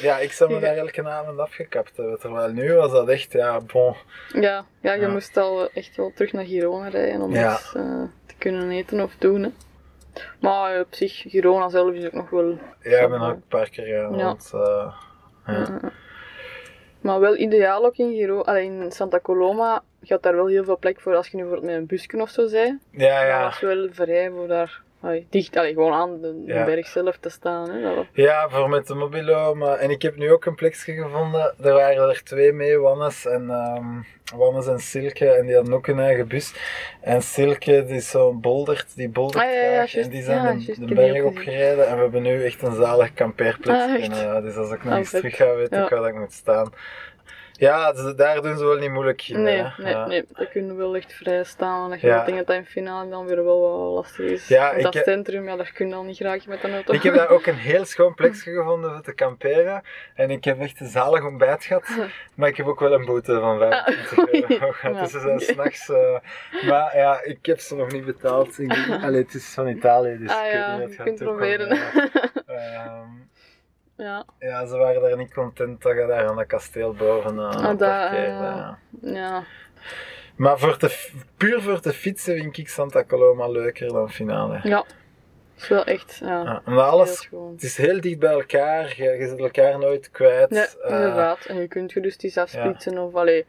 Ja, ik zou me daar elke avond afgekapt hebben. Terwijl nu was dat echt, ja, bon. Ja, ja, je moest al echt wel terug naar Girona rijden om iets eh, te kunnen eten of doen. Hè. Maar op zich, Girona zelf is ook nog wel... Ja, ik ben ook een paar keer gegaan. Want, eh, ja. Maar wel ideaal ook in Girona. Allee, in Santa Coloma gaat daar wel heel veel plek voor als je nu bijvoorbeeld met een busje of zo zei. ja, Dat ja. was wel vrij voor daar dicht, allee, gewoon aan de, Ja. berg zelf te staan. Hè. Ja, voor met de mobilo. Maar, en ik heb nu ook een plekje gevonden. Er waren er twee mee, Wannes en, ehm Wannes en Silke. En die hadden ook een eigen bus. En Silke, die is zo'n boldert, die boldert Ah, ja, ja. En die zijn de, de berg opgereden. En we hebben nu echt een zalig kampeerplekje. Ah? En, eh, dus als ik nog Ah, eens terug ga, weet ik waar ik moet staan. Ja, daar doen ze wel niet moeilijk in. Nee, hè. nee, Ja. nee, dat kunnen wel echt vrij staan. Je Ja. wel denkt dat dat in finale dan weer wel wat lastig is. Ja, Want ik dat heb- centrum, ja, daar kun je al niet graag met een auto. Ik heb daar ook een heel schoon plekje gevonden voor te kamperen. En ik heb echt een zalig ontbijt gehad. Maar ik heb ook wel een boete van 25 Ah, euro gehad. Dus ze zijn oké. s'nachts... eh maar ja, ik heb ze nog niet betaald. Ik denk, allee, het is van Italië, dus Ah ik weet niet je kunt proberen. Ehm, ja, ja, ze waren daar niet content dat je daar aan dat kasteel boven uh, Ah, parkeerde. eh, ja. ja. Maar voor te, puur voor te fietsen vind ik Santa Coloma leuker dan finale. ja. Het is wel echt, ja, Ja, heel alles, het is heel dicht bij elkaar, je, je zit elkaar nooit kwijt. Ja, Eh, inderdaad. En je kunt gerust eens afsplitsen of allee.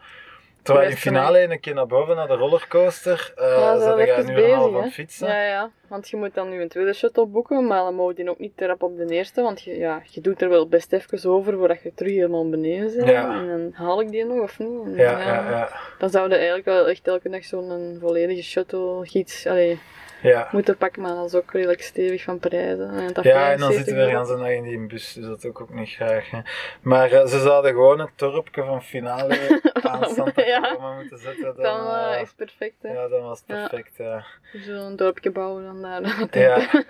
Terwijl in finale een keer naar boven naar de rollercoaster, eh Ja, zat nu half bezig, aan hè. het fietsen. Ja, ja. Want je moet dan nu een tweede shuttle boeken, maar dan je die ook niet erop op de eerste, want je, ja, je doet er wel best even over voordat je terug helemaal beneden bent. Ja. En dan haal ik die nog of niet? En, Ja, ja, ja. Dan zouden eigenlijk wel echt elke dag zo'n volledige shuttle gids allee, ja. moeten pakken, maar dat is ook redelijk stevig van prijzen. En, dat Ja, en dan 75 zitten we gaan ze nog in die bus, dus dat ik ook niet graag. Hè. Maar eh, ze zouden gewoon het dorpje van finale aan Santa Ja. Moeten zetten. Dan, Dan eh, is het perfect, hè. ja, dan was het Ja. perfect. Ja, Zo'n dorpje bouwen dan daar. ja.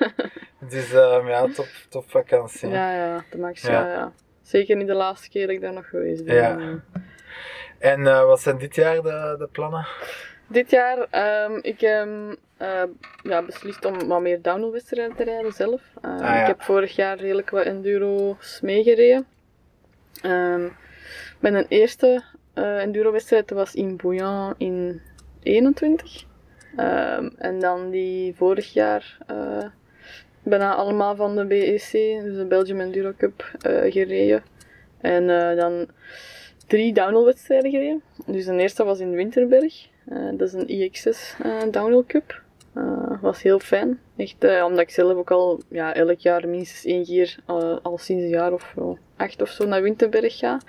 dus ja, top, top vakantie. ja, ja, de max, Ja. Zeker niet de laatste keer dat ik daar nog geweest ben. Ja. En wat zijn dit jaar de, de plannen? Dit jaar, ehm ik heb eh, ja, beslist om wat meer downhillwedstrijden te rijden zelf. Ehm, Ah, ja. Ik heb vorig jaar redelijk wat enduro's meegereden. Ehm mijn eerste eh enduro-wedstrijd was in Bouillon in 21. Ehm, en dan die vorig jaar eh, bijna allemaal van de BEC, dus de Belgium Enduro Cup, gereden. En dan drie downhill-wedstrijden gereden. Dus de eerste was in Winterberg. Eh, dat is een IXS eh downhill cup. Eh, was heel fijn. Echt, omdat ik zelf ook al ja, elk jaar minstens één keer, al sinds een jaar of wel acht of zo, naar Winterberg ga.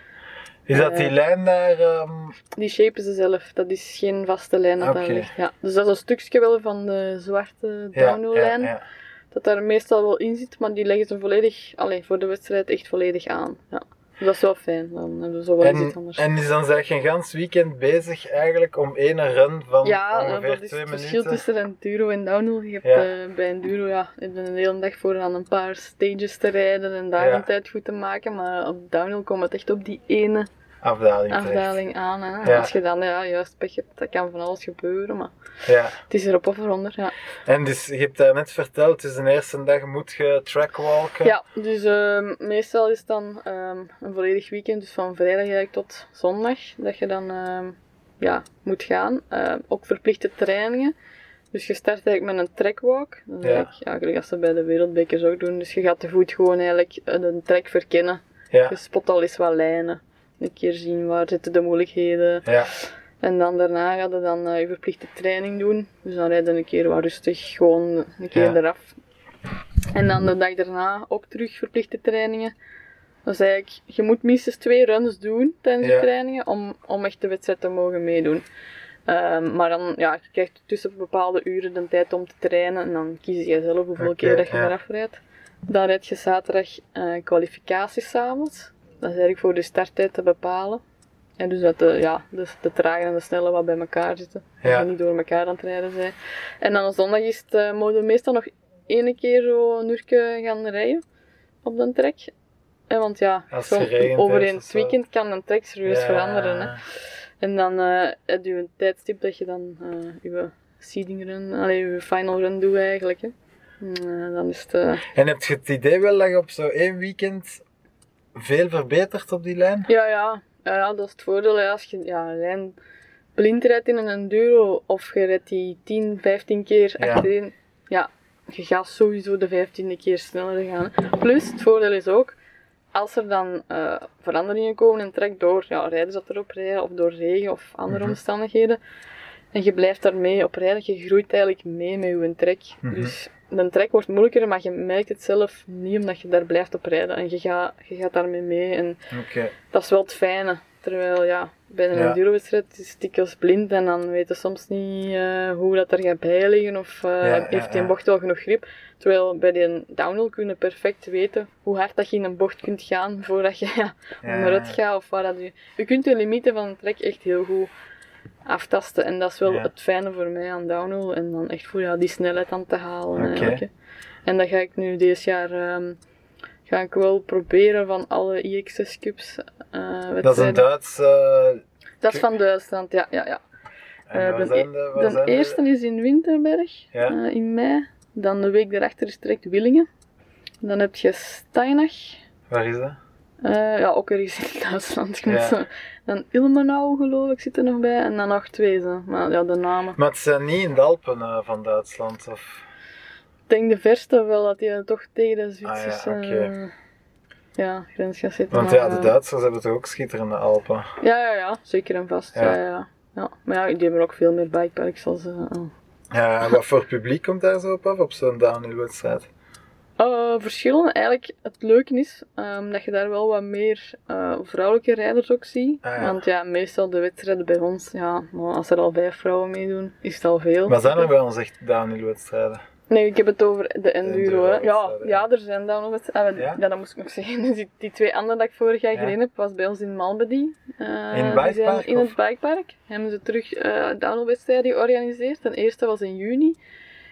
Is dat die lijn daar? ehm, Die shapen ze zelf. Dat is geen vaste lijn dat daar ligt. Ja. Dus dat is een stukje wel van de zwarte ja, downhill ja. Dat daar meestal wel in zit, maar die leggen ze volledig, allee, voor de wedstrijd echt volledig aan. Ja. Dat is wel fijn. Dan hebben we zo wel iets En, anders. en is dan zeg je een gans weekend bezig eigenlijk om één run van Ja, eh, ongeveer dat is twee het verschil minuten? tussen enduro en downhill. Je hebt Ja. eh, bij enduro ja, je hebt een hele dag voor aan een paar stages te rijden en daar Ja. een tijd goed te maken. Maar op downhill komt het echt op die ene Afdaling afdaling aan. Hè. Ja. Als je dan ja, juist pech hebt, dat kan van alles gebeuren. Maar Ja. het is erop of eronder. Ja, En dus, je hebt daar net verteld, dus de eerste dag moet je trackwalken. ja dus ehm, meestal is het dan ehm, een volledig weekend, dus van vrijdag eigenlijk tot zondag, dat je dan ehm, ja, moet gaan. Ehm, ook verplichte trainingen. Dus je start eigenlijk met een trackwalk. Dat is Ja. eigenlijk, als ze bij de wereldbekers ook doen. Dus je gaat te voet gewoon eigenlijk eh, een trek verkennen. Ja. Je spot al eens wat lijnen. Een keer zien waar zitten de moeilijkheden. Ja. En dan daarna ga je dan eh, je verplichte training doen. Dus dan rijden een keer wat rustig, gewoon een keer Ja. eraf. En dan de dag daarna ook terug verplichte trainingen. Dus eigenlijk, je moet minstens twee runs doen tijdens Ja. de trainingen om, om echt de wedstrijd te mogen meedoen. Ehm, maar dan, ja, je krijgt tussen bepaalde uren de tijd om te trainen en dan kies je zelf hoeveel keer dat je ja. eraf rijdt. Dan rijd je zaterdag eh kwalificaties s'avonds. Dat is eigenlijk voor de starttijd te bepalen. En dus dat de, ja, de, de trage en de snelle wat bij elkaar zitten. Ja. je niet door elkaar aan het rijden zijn. En dan op zondag is het, eh, mogen we meestal nog ene keer zo een uurtje gaan rijden op de trek. En want ja, over in het zo. weekend kan een trek serieus Ja. veranderen. Hè. En dan eh heb je een tijdstip dat je dan eh je seeding run, allee, je final run doet eigenlijk. Hè. En, eh, dan is het... eh, En heb je het idee wel dat je op zo één weekend veel verbetert op die lijn? Ja, ja. Ja, ja, dat is het voordeel. Als je ja, een lijn blind rijdt in een enduro of je rijdt die 10, 15 keer achterin, ja, je gaat sowieso de 15e keer sneller gaan. Plus, het voordeel is ook, als er dan eh, veranderingen komen in trek door ja, rijders dat erop rijden of door regen of andere Mhm. omstandigheden, en je blijft daarmee op rijden, je groeit eigenlijk mee met je trek. Mhm. Dus de trek wordt moeilijker, maar je merkt het zelf niet omdat je daar blijft op rijden. En je gaat, je gaat daarmee mee. En dat is wel het fijne. Terwijl ja, bij een Ja. endurowedstrijd is het dikwijls blind en dan weten soms niet eh, hoe dat er gaat bijliggen of eh, ja, heeft die ja. bocht wel genoeg grip. Terwijl bij die downhill kunnen perfect weten hoe hard dat je in een bocht kunt gaan voordat je onderuit gaat of waar dat je... Je kunt de limieten van een trek echt heel goed aftasten en dat is wel Ja. het fijne voor mij aan downhill en dan echt voor ja, die snelheid aan te halen. En dat ga ik nu deze jaar ehm, ga ik wel proberen van alle IXS Cups eh Dat is een. Duits. eh, Dat is van Duitsland, ja. ja, ja. Eh, waar de eerste is in Winterberg, Ja. in mei. Dan de week daarachter is direct Willingen. Dan heb je Steinach. Waar is dat? Eh, ja, ook ergens in Duitsland. Ik moet Ja. zo- Dan Ilmenau, geloof ik, zit er nog bij. En dan nog twee, zo. maar ja, de namen. Maar het zijn niet in de Alpen eh, van Duitsland, of... denk de verste wel dat hij toch tegen de Zwitserse Ah, oké. eh, ja, grens gaat zitten. Want maar, ja, de Duitsers hebben toch ook schitterende Alpen. Ja, ja, ja, zeker en vast. Ja. Ja. Ja, ja. Maar ja, die hebben ook veel meer bikeparks als... oh. Ja, en wat voor publiek komt daar zo op af, op zo'n downhill-wedstrijd? Eh, verschillen. Eigenlijk, het leuke is ehm, dat je daar wel wat meer eh, vrouwelijke rijders ook ziet. Ah, ja. Want ja, meestal de wedstrijden bij ons, ja, maar als er al vijf vrouwen meedoen, is het al veel. Maar zijn er bij ons echt downhill-wedstrijden? Nee, ik heb het over de enduro. hè. Ja, ja, er zijn downloadwedstrijden. Ah, Ja? ja? dat moest ik nog zeggen. Dus die, die twee andere dat ik vorig jaar Ja. gereden heb, was bij ons in Malmedy. Eh, In het bikepark, In het bikepark. Hebben ze terug eh downloadwedstrijden georganiseerd. De eerste was in juni.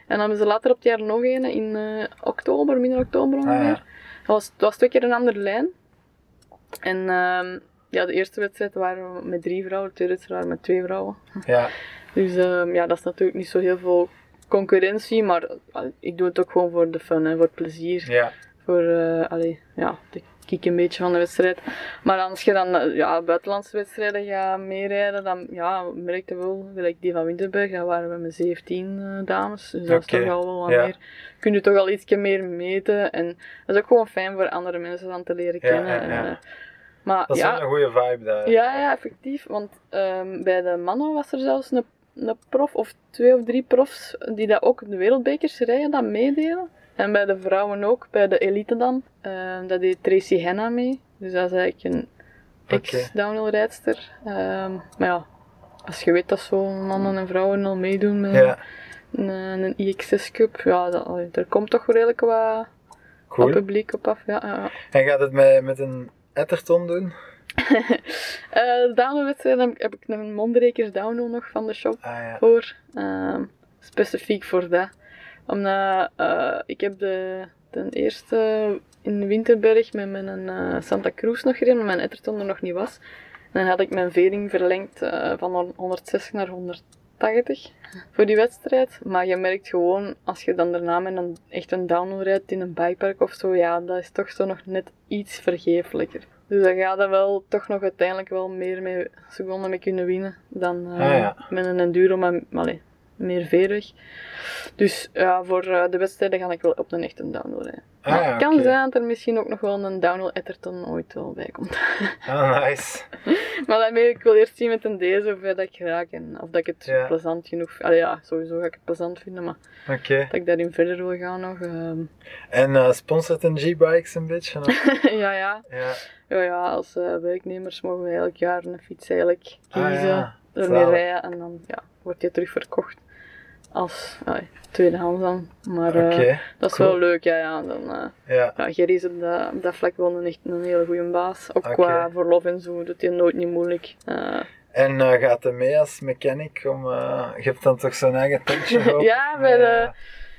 En dan hebben ze later op het jaar nog een in eh, oktober, midden oktober ongeveer. Ah, ja. Dat was, het was twee keer een andere lijn. En ehm, ja, de eerste wedstrijd waren we met drie vrouwen, de tweede wedstrijd waren we met twee vrouwen. Ja, Dus ehm, ja, dat is natuurlijk niet zo heel veel concurrentie, maar eh, ik doe het ook gewoon voor de fun en voor het plezier. ja. Voor allee, ja, de kiek een beetje van de wedstrijd. Maar als je dan eh, ja, buitenlandse wedstrijden gaat meerijden, dan ja, merk je wel, gelijk die van Winterberg, daar waren we met 17 eh, dames. Dus dat is toch al wel wat ja. meer. Kun je toch al iets meer meten. En dat is ook gewoon fijn voor andere mensen dan te leren kennen. ja, ja. maar Dat is ja, een goede vibe daar. ja, ja, effectief. Want ehm, bij de mannen was er zelfs een, een prof of twee of drie profs die dat ook de wereldbekers rijden, dat meededen. En bij de vrouwen ook, bij de elite dan. Ehm, dat deed Tracy Henna mee. Dus dat is eigenlijk een ex-downhill rijdster. Ehm, maar ja, als je weet dat zo mannen en vrouwen al meedoen met Ja, een, een IX6 Cup, ja, dat, er komt toch redelijk wat, publiek op af. Ja, ja. En gaat het met, met een etterton doen? Eh, de downhill-wedstrijd heb, ik- heb ik een Mondrekers downhill nog van de shop Ah voor. Ehm, specifiek voor dat. Omdat eh, ik heb de, de eerste in Winterberg met mijn eh, Santa Cruz nog gereden, omdat mijn Etterton er nog niet was. En dan had ik mijn vering verlengd eh, van 160 naar 180 voor die wedstrijd. Maar je merkt gewoon, als je dan daarna met een, echt een downhill rijdt in een bikepark of zo, ja, dat is toch zo nog net iets vergeeflijker. Dus daar gaat er wel toch nog uiteindelijk wel meer mee, seconden mee kunnen winnen dan Ah, ja. met een enduro, maar allee, meer veerweg. Dus ja, voor eh, de wedstrijden ga ik wel op een echte downhill rijden. Ah, ja, kan zijn dat er misschien ook nog wel een downhill Etterton ooit wel bij komt. Ah, nice. maar daarmee ik wil eerst zien met een deze ver dat ik raak en of dat ik het plezant genoeg Allee, ja, sowieso ga ik het plezant vinden, maar dat ik daarin verder wil gaan nog. ehm, En eh sponsort een G-Bikes een beetje? of? ja, ja. ja. Ja, ja, als eh, werknemers mogen we elk jaar een fiets eigenlijk Ah, kiezen, ja. ermee rijden en dan ja, wordt die terug verkocht als ja, tweedehands dan. Maar eh, dat is cool. wel leuk, ja, ja. Dan, eh, Ja. ja, Gerry is op dat, op dat vlak wel een, echt een hele goede baas. Ook qua verlof en zo, doet hij nooit niet moeilijk. Eh, En gaat hij mee als mechanic om... je hebt dan toch zo'n eigen tentje Ja, bij de-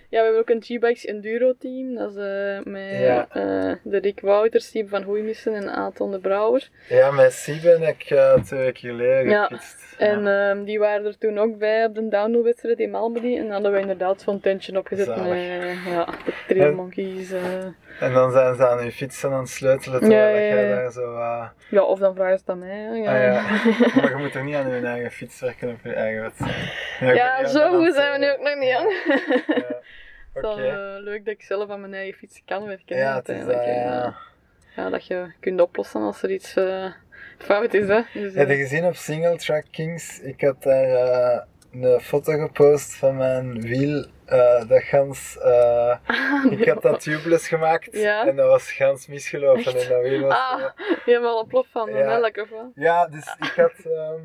Ja, we hebben ook een G-Bikes Enduro team. Dat is eh, met Ja. eh, de Rick Wouters, Siep van Hoeimissen en Aton de Brouwer. Ja, met Siebe heb ik eh, twee weken geleden Ja. En ehm, die waren er toen ook bij op de downhill-wedstrijd in Malmedy. En dan hadden we inderdaad zo'n tentje opgezet Zalig. met ja, de trail monkeys. En dan zijn ze aan hun fietsen aan het sleutelen terwijl Ja, ja, jij daar zo... eh, Ja, of dan vragen ze het aan mij. Ah ja, maar je moet toch niet aan je eigen fiets werken op je eigen wedstrijd? Ja, zo goed zijn we nu zeggen. ook nog niet aan. Het is wel eh, leuk dat ik zelf aan mijn eigen fiets kan werken. Ja, het is dat, ja. Ja, dat je kunt oplossen als er iets eh, fout is. Hè. Dus, Heb je eh, gezien op Single Track Kings? Ik had daar eh, een foto gepost van mijn wiel. Eh, dat gans, eh, ik had dat tubeless gemaakt Ja. en dat was gans misgelopen Echt? en dat wiel was... Ah, eh, je hebt al een plof van Ja. melk of wat? ja, dus ik had... ehm,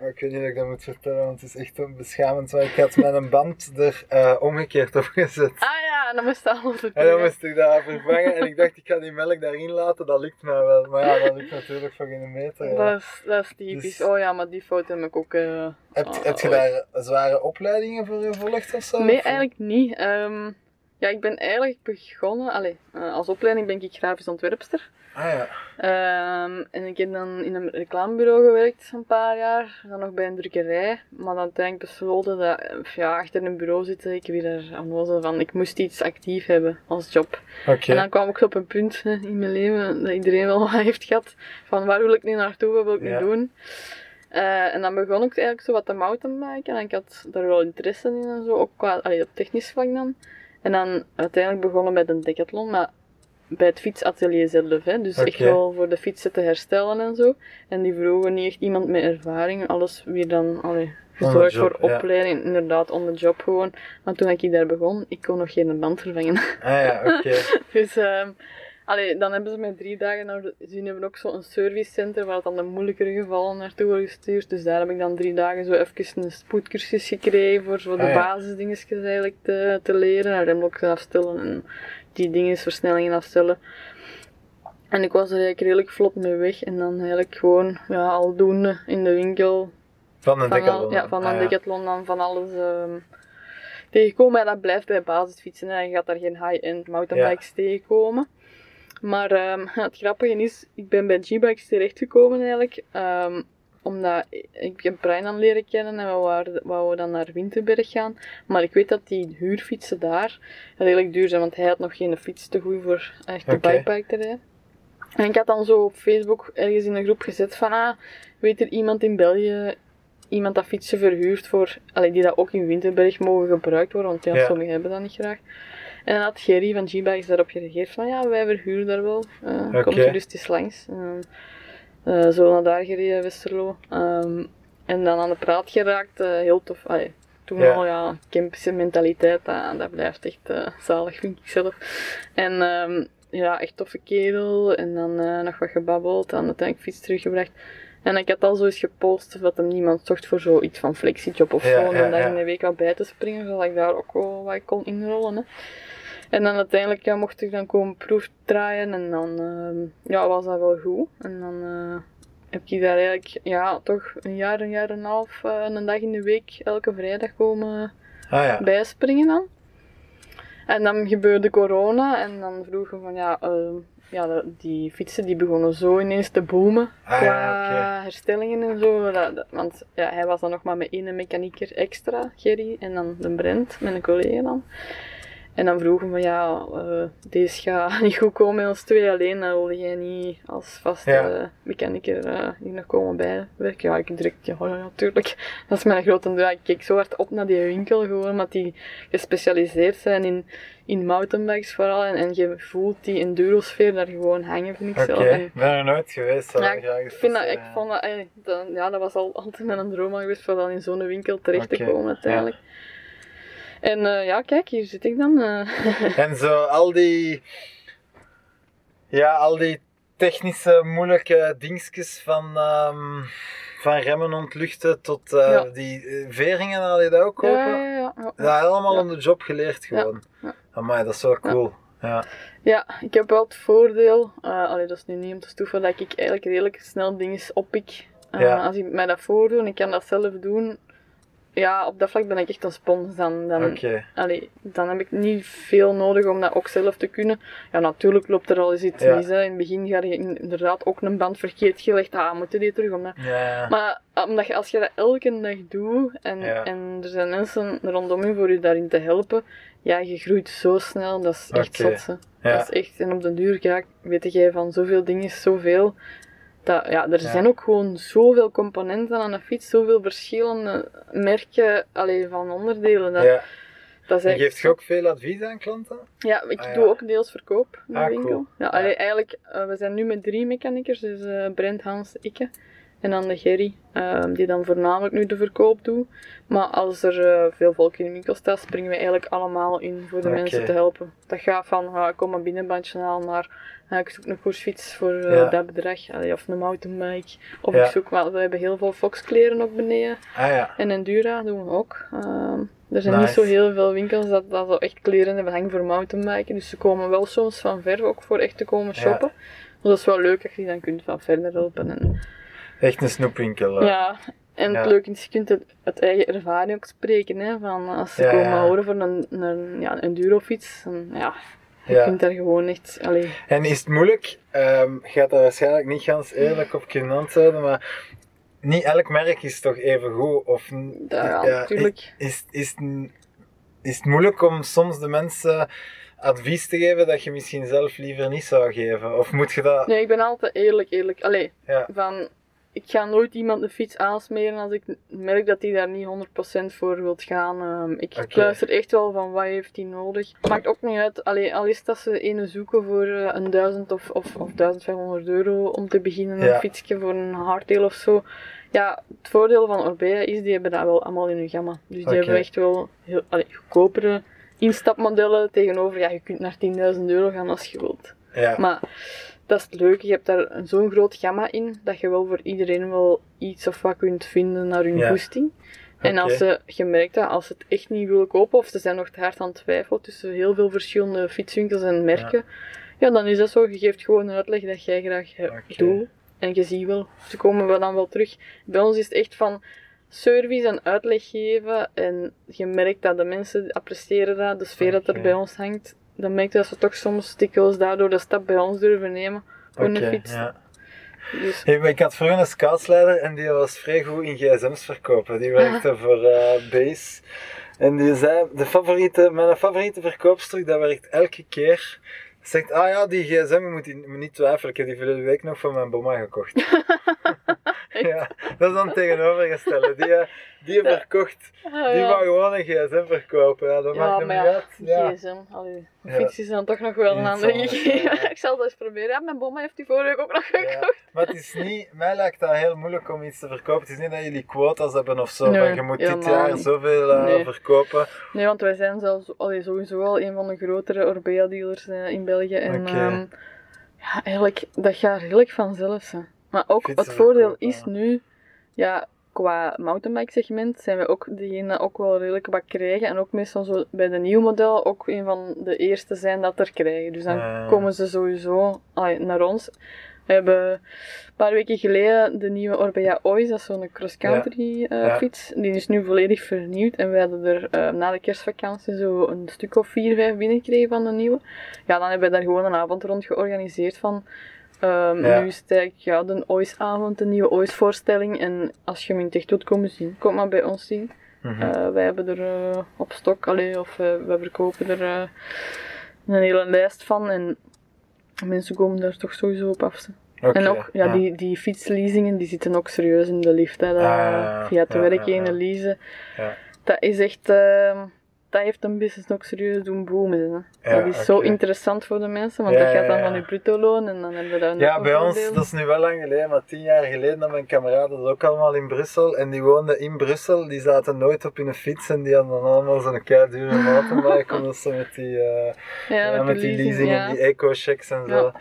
ik weet niet of ik dat moet vertellen, want het is echt wel beschamend, maar ik had mijn band er eh, omgekeerd op gezet. Ah ja, en dan moest je alles En dan moest ik dat vervangen en ik dacht ik ga die melk daarin laten, dat lukt mij wel. Maar ja, dat lukt natuurlijk voor geen meter. ja. Dat is, dat is typisch. Dus- Oh ja, maar die fout heb ik ook. eh, Heb, ah, heb je ooit. daar zware opleidingen voor gevolgd of zo? Nee, eigenlijk niet. Ehm, ja, ik ben eigenlijk begonnen. Allee, eh, als opleiding ben ik grafisch ontwerpster. Ah ja. Ehm, en ik heb dan in een reclamebureau gewerkt een paar jaar. Dan nog bij een drukkerij. Maar dan uiteindelijk besloten dat eh, ja, achter een bureau zitten, ik weer er onnozel van. Ik moest iets actief hebben als job. Oké. En dan kwam ik op een punt in mijn leven dat iedereen wel wat heeft gehad. Van waar wil ik nu naartoe, wat wil ik Ja. nu doen. Eh, en dan begon ik eigenlijk zo wat te mountainbiken. En ik had daar wel interesse in en zo, ook qua, allee, op technisch vlak dan. En dan uiteindelijk begonnen met een decathlon, maar bij het fietsatelier zelf. Hè. Dus echt Oké. wel voor de fietsen te herstellen en zo. En die vroegen niet echt iemand met ervaring. Alles weer dan allee, gezorgd job, voor ja. opleiding. Inderdaad, on the job gewoon. Maar toen ik daar begon, ik kon nog geen band vervangen. Ah ja, oké. Dus ehm allee, dan hebben ze mij drie dagen naar ze hebben ook zo'n servicecenter waar dan de moeilijkere gevallen naartoe worden gestuurd. Dus daar heb ik dan drie dagen zo even een spoedcursus gekregen voor zo de Ah, ja. basisdingetjes eigenlijk te, te leren. Remblok afstellen en die dingen, versnellingen afstellen. En ik was er eigenlijk redelijk vlot mee weg. En dan eigenlijk gewoon ja, aldoende in de winkel Van een van, al, decathlon. ja, van Ah, een ja. decathlon dan van alles ehm, tegenkomen. En dat blijft bij basisfietsen. Hè. Je gaat daar geen high-end mountainbikes tegenkomen. Maar ehm, het grappige is, ik ben bij G-Bikes terechtgekomen eigenlijk. ehm, omdat ik heb Brian dan leren kennen en we waren, wouden dan naar Winterberg gaan. Maar ik weet dat die huurfietsen daar redelijk duur zijn, want hij had nog geen fiets te goed voor echt de bikepark te rijden. En ik had dan zo op Facebook ergens in een groep gezet van, ah, weet er iemand in België, iemand dat fietsen verhuurt voor, allee, die dat ook in Winterberg mogen gebruikt worden, want ja, Ja. sommigen hebben dat niet graag. En dan had Gerry van G-Bikes daarop gereageerd van, ja, wij verhuren daar wel, eh Oké. komt eens langs. Eh, zo naar daar gereden, Westerlo. Ehm, en dan aan de praat geraakt, eh, heel tof. Allee, toen Ja. al, ja, Kempische mentaliteit, dat, dat blijft echt zalig, vind ik zelf. En ehm, ja, echt toffe kerel. En dan nog wat gebabbeld, dan uiteindelijk fiets teruggebracht. En ik had al zo eens gepost dat hem niemand zocht voor zoiets van flexiejob of Ja, gewoon ja, ja. in de week wat bij te springen, zodat ik daar ook wel wat kon inrollen. Hè. En dan uiteindelijk ja, mocht ik dan komen proefdraaien en dan ehm, ja, was dat wel goed. En dan eh, heb ik daar eigenlijk ja, toch een jaar, een jaar en een half, eh, een dag in de week, elke vrijdag komen Ah ja. bijspringen dan. En dan gebeurde corona en dan vroegen van ja, ehm, ja die fietsen die begonnen zo ineens te boomen Ah, qua ja, herstellingen en zo. Dat- dat- want ja, hij was dan nog maar met één mechanieker extra, Gerry, en dan de Brent, mijn collega dan. En dan vroegen we ja, eh, deze gaat niet goed komen met ons twee alleen, dan wilde jij niet als vaste Ja. mechanieker eh, hier nog komen bijwerken. Ja, ik direct, ja, ja, natuurlijk. Dat is mijn grote draai. Ik keek zo hard op naar die winkel gewoon, omdat die gespecialiseerd zijn in, in mountainbikes vooral. En, en je voelt die endurosfeer daar gewoon hangen, vind ik zelf. Ik ben er nooit geweest. ja, ik graag vind dat, ik vond dat, eh, dat- ja, dat was al altijd mijn droom geweest, voor dan in zo'n winkel terecht te komen uiteindelijk. En eh, ja, kijk, hier zit ik dan. eh. En zo al die, ja, al die technische moeilijke dingetjes van, ehm, van remmen ontluchten tot Ja. die veringen, had je dat ook kopen? ja, ja, ja, ja. Allemaal the job geleerd gewoon. Ja. Amai, dat is zo cool. Ja. Ja, ik heb wel het voordeel, allee, dat is nu niet om te stoeven, dat ik eigenlijk redelijk snel dingen oppik. Ja. Als ik mij dat voordoe en ik kan dat zelf doen, ja, op dat vlak ben ik echt een spons. Dan, dan, allee, dan heb ik niet veel nodig om dat ook zelf te kunnen. Ja, natuurlijk loopt er al eens iets Ja. mis. Hè. In het begin ga je inderdaad ook een band verkeerd gelegd. Ah, moeten die terug? Omdat... Ja. Maar omdat je, als je dat elke dag doet en, Ja. en er zijn mensen rondom je voor je daarin te helpen, ja, je groeit zo snel. Dat is echt. Ja. Dat is echt, en op den duur ja, weet jij van zoveel dingen zoveel. Dat, ja, er Ja. zijn ook gewoon zoveel componenten aan een fiets, zoveel verschillende merken allee, van onderdelen. Dat, ja. dat En geeft je ook veel advies aan klanten? ja, ik Ah, ja. doe ook deels verkoop in de Ah, winkel. cool. Ja, allee, eigenlijk, eh, we zijn nu met drie mechaniekers, dus eh Brent, Hans, Ikke en dan de Gerry, ehm, die dan voornamelijk nu de verkoop doet. Maar als er eh, veel volk in de winkel staat, springen we eigenlijk allemaal in voor de mensen te helpen. Dat gaat van, ik kom een binnenbandje halen naar, ah, ik zoek een koersfiets voor eh, Ja. dat bedrag, allee, of een mountainbike. Of Ja. ik zoek, wel, we hebben heel veel Fox-kleren ook beneden. Ah ja. En Endura doen we ook. Ehm, er zijn Nice. niet zo heel veel winkels dat, dat zo echt kleren hebben hangen voor mountainbiken. Dus ze komen wel soms van ver ook voor echt te komen shoppen. Dus dat is wel leuk dat je die dan kunt van verder helpen. En, Echt een snoepwinkel. hè. ja, en Ja. het leuke is, je kunt het uit eigen ervaring ook spreken. Hè, van als ze Ja, komen ja. horen voor een, een, ja, een endurofiets. dan, ja, je kunt daar gewoon echt... Allee, En is het moeilijk? ehm gaat daar waarschijnlijk niet ganz eerlijk op kunnen antwoorden, maar niet elk merk is toch even goed? Of, Ja, natuurlijk. Is, is, is het moeilijk om soms de mensen advies te geven dat je misschien zelf liever niet zou geven? Of moet je dat... nee, ik ben altijd eerlijk, eerlijk. Allee, van... ik ga nooit iemand de fiets aansmeren als ik merk dat hij daar niet 100% voor wilt gaan. Ehm, ik luister echt wel van wat heeft hij nodig. Maakt ook niet uit, allee, al is dat ze ene zoeken voor eh, een 1000 of, of, of 1500 euro om te beginnen, Ja. een fietsje voor een hardtail of zo. Ja, het voordeel van Orbea is, die hebben dat wel allemaal in hun gamma. Dus die hebben echt wel heel, allee, goedkopere instapmodellen tegenover, ja, je kunt naar 10.000 euro gaan als je wilt. Ja. Maar dat is het leuke, je hebt daar zo'n groot gamma in, dat je wel voor iedereen wel iets of wat kunt vinden naar hun Ja. goesting. En als ze, je merkt dat als ze het echt niet willen kopen, of ze zijn nog te hard aan het twijfelen tussen heel veel verschillende fietswinkels en merken, ja. dan is dat zo. Je geeft gewoon een uitleg dat jij graag Oké. doet. En je ziet wel, ze komen wel dan wel terug. Bij ons is het echt van service en uitleg geven. En je merkt dat de mensen appreciëren dat, de sfeer dat er bij ons hangt. Dan merk je dat ze toch soms dikwijls daardoor de stap bij ons durven nemen voor Oké, een fiets. ja. Dus, Hey, ik had vroeger een scoutsleider en die was vrij goed in gsm's verkopen. Die werkte voor eh, Base. En die zei, de favoriete, mijn favoriete verkoopstuk, dat werkt elke keer. Zegt, ah ja, die gsm, moet, je niet twijfelen, ik heb die vorige week nog voor mijn bomma gekocht. ja, dat is dan tegenovergestelde. Die, eh, die verkocht, ah, die ja. wou gewoon een gsm verkopen. Ja, dat Ja, maakt hem maar niet ja, uit. Ja. gsm, allee, fiets is dan toch nog wel een andere gegeven. ik zal dat eens proberen. Ja, mijn bomma heeft die vorige week ook nog gekocht. maar het is niet, mij lijkt dat heel moeilijk om iets te verkopen. Het is niet dat jullie quota's hebben of zo. Nee, je moet dit jaar zoveel eh, Nee. verkopen. Nee, want wij zijn zelfs allee, sowieso wel een van de grotere Orbea-dealers eh, in België. En ehm, ja, eigenlijk, dat gaat redelijk vanzelf. Hè. Maar ook het voordeel is nu, ja, qua mountainbike segment zijn we ook degene dat ook wel redelijk wat krijgen. En ook meestal zo bij de nieuw model ook een van de eerste zijn dat er krijgen. Dus dan Ah. komen ze sowieso allee, naar ons. We hebben een paar weken geleden de nieuwe Orbea Ois, dat is zo'n cross-country eh, Ja. fiets. Die is nu volledig vernieuwd en we hadden er eh, na de kerstvakantie zo een stuk of vier, vijf binnengekregen van de nieuwe. Ja, dan hebben we daar gewoon een avond rond georganiseerd van. Ehm, Ja. Nu is het eigenlijk ja, de Ois-avond, de nieuwe Ois-voorstelling. En als je hem in echt wilt komen zien, kom maar bij ons zien. Eh, wij hebben er eh, op stok, allee, of eh, we verkopen er een hele lijst van. En mensen komen daar toch sowieso op af. En ook, ja, Die, die fietsleasingen, die zitten ook serieus in de lift. Hè, dat, Ah, via het werk heen ja. leasen. Dat is echt... dat heeft een business ook serieus doen boomen. Hè. Ja, dat is zo interessant voor de mensen, want Ja, dat gaat dan van je bruto loon en dan hebben we daar nog Ja, bij ons, dat is nu wel lang geleden, maar tien jaar geleden had mijn kameraden dat ook allemaal in Brussel. En die woonden in Brussel, die zaten nooit op hun fiets en die hadden dan allemaal zo'n kei dure mountainbike. omdat ze met die, eh, ja, met die leasing en die eco-checks en zo. Ja.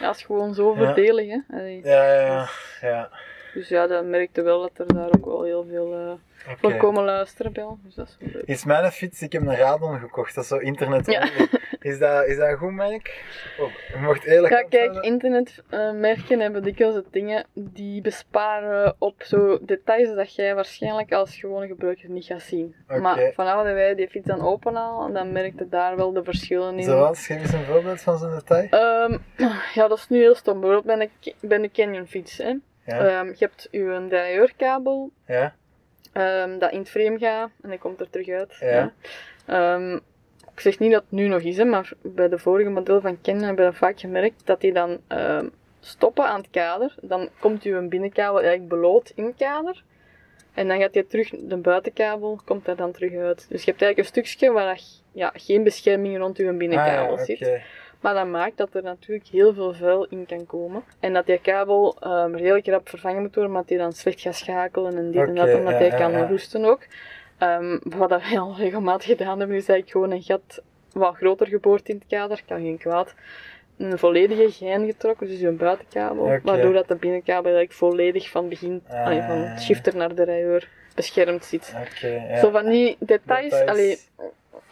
Dat is gewoon zo Ja. voordelig. Hè. Allee, Ja, ja, ja. Dus ja, dat merkte wel dat er daar ook wel heel veel eh Oké. voor komen luisteren bij ons. Dus dat is wel leuk. Is mijn fiets, ik heb een Radon gekocht, dat is zo internet Ja. Is dat, is dat een goed merk? Oh, je mocht eerlijk Ja, kijk, internetmerken hebben dikwijls de dingen die besparen op zo details dat jij waarschijnlijk als gewone gebruiker niet gaat zien. Maar vanaf dat wij die fiets dan openhalen, dan merkte daar wel de verschillen in. Zoals, geef eens een voorbeeld van zo'n detail. Ehm, ja, dat is nu heel stom. Bijvoorbeeld bij een, bij een Canyon fiets. Hè. Ja, Ehm, je hebt je derailleurkabel ja, ehm, dat in het frame gaat en dat komt er terug uit. Ja. Ehm, ik zeg niet dat het nu nog is, hè, maar bij de vorige model van Canon hebben we vaak gemerkt dat die dan stoppen aan het kader. Dan komt uw binnenkabel eigenlijk bloot in het kader. En dan gaat je terug, de buitenkabel komt daar dan terug uit. Dus je hebt eigenlijk een stukje waar dat, ja, geen bescherming rond uw binnenkabel Ah, ja, zit. Maar dat maakt dat er natuurlijk heel veel vuil in kan komen. En dat die kabel ehm, redelijk rap vervangen moet worden, omdat die dan slecht gaat schakelen en dit en dat, omdat hij ja, kan ja. roesten ook. Ehm, wat dat wij al regelmatig gedaan hebben, is eigenlijk gewoon een gat wat groter geboord in het kader, kan geen kwaad. Een volledige gein getrokken, dus een buitenkabel, waardoor dat de binnenkabel eigenlijk volledig van begin, allee, van het shifter naar de rijeur beschermd zit. Ja. Zo van die details, Details. allee,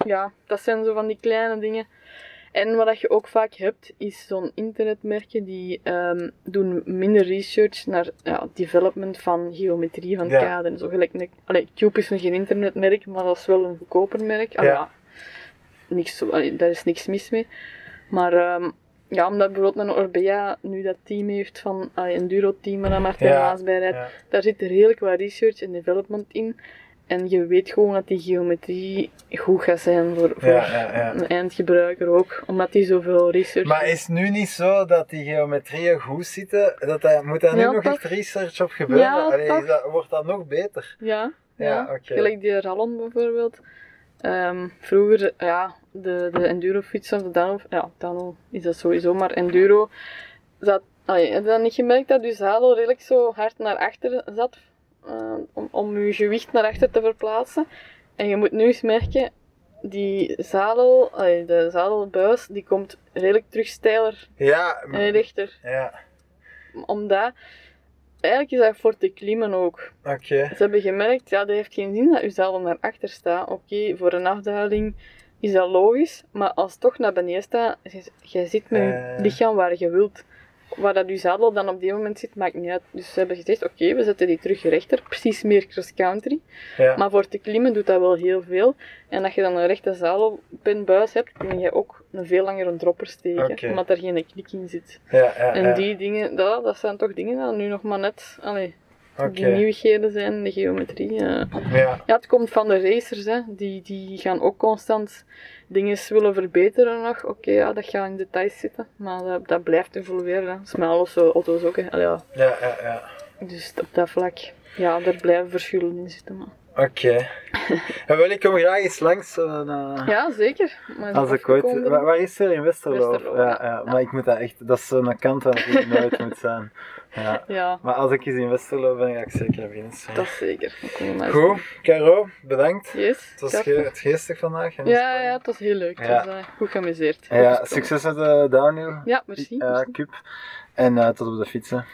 ja, dat zijn zo van die kleine dingen. En wat dat je ook vaak hebt, is zo'n internetmerken die ehm, doen minder research naar ja, development van geometrie van Ja. kader. Zo gelijk, allee, Cube is nog geen internetmerk, maar dat is wel een goedkoper merk. Ah, Ja. niks, allee, daar is niks mis mee. Maar ehm, ja, omdat bijvoorbeeld een Orbea nu dat team heeft van allee, een Duro-team waar Martijn Ja, Maas bij rijdt, daar zit redelijk wat research en development in. En je weet gewoon dat die geometrie goed gaat zijn voor, voor Ja, ja, ja. een eindgebruiker ook, omdat die zoveel research Maar is het nu niet zo dat die geometrieën goed zitten? Dat moet daar nu nog echt research op gebeuren? Ja, Allee, is toch? dat, wordt dat nog beter? Ja, Ja, oké. Gelijk die rallon bijvoorbeeld. Ehm, vroeger, ja, de, de enduro-fiets of de Dano, ja, Dano is dat sowieso, maar enduro, zat, allee, heb je dat niet gemerkt dat je zadel redelijk zo hard naar achter zat, eh, om, om je gewicht naar achter te verplaatsen. En je moet nu eens merken, die zadel, de zadelbuis, die komt redelijk terug steiler Ja, en rechter. ja. Omdat, eigenlijk is dat voor te klimmen ook. oké. Ze hebben gemerkt, ja, dat heeft geen zin dat je zadel naar achter staat. Oké, voor een afdaling is dat logisch, maar als het toch naar beneden staat, je, je zit met je Eh. lichaam waar je wilt. Waar dat je zadel dan op die moment zit, maakt niet uit. Dus ze hebben gezegd, oké, we zetten die terug rechter, precies meer cross-country. Ja. Maar voor te klimmen doet dat wel heel veel. En als je dan een rechte zadelpinbuis hebt, kun je ook een veel langere dropper steken, omdat er geen knik in zit. ja, ja, En die dingen, dat, dat zijn toch dingen die nu nog maar net, allee, Oké. die nieuwigheden zijn, de geometrie. eh. Ja, Ja, het komt van de racers, hè. Die, die gaan ook constant dingen willen verbeteren nog. Oké, ja, dat gaat in details zitten, maar dat, dat blijft evolueren. Dat is met alles zo, auto's ook, hè. Allee, ja. ja, ja. ja. Dus op dat vlak, ja, er blijven verschillen in zitten. Maar. Oké. en wel, ik kom graag eens langs. na- Ja, zeker. Maar Als ik ooit... Waar, waar is er in Westerlo? Westerlo, ja, ja. ja, maar ik moet dat echt... Dat is zo'n kant waar ik nooit moet zijn. Ja. Ja, Maar als ik eens in Westerlo ben, ga ik zeker binnen. dat is zeker. Goed, Caro, bedankt. Yes. Het was ge het geestig vandaag. Ja, spannend. ja, het was heel leuk. Het Ja. was eh, goed geamuseerd. Ja, succes met de downhill. Ja, merci. Ja, cup. En eh, tot op de fietsen.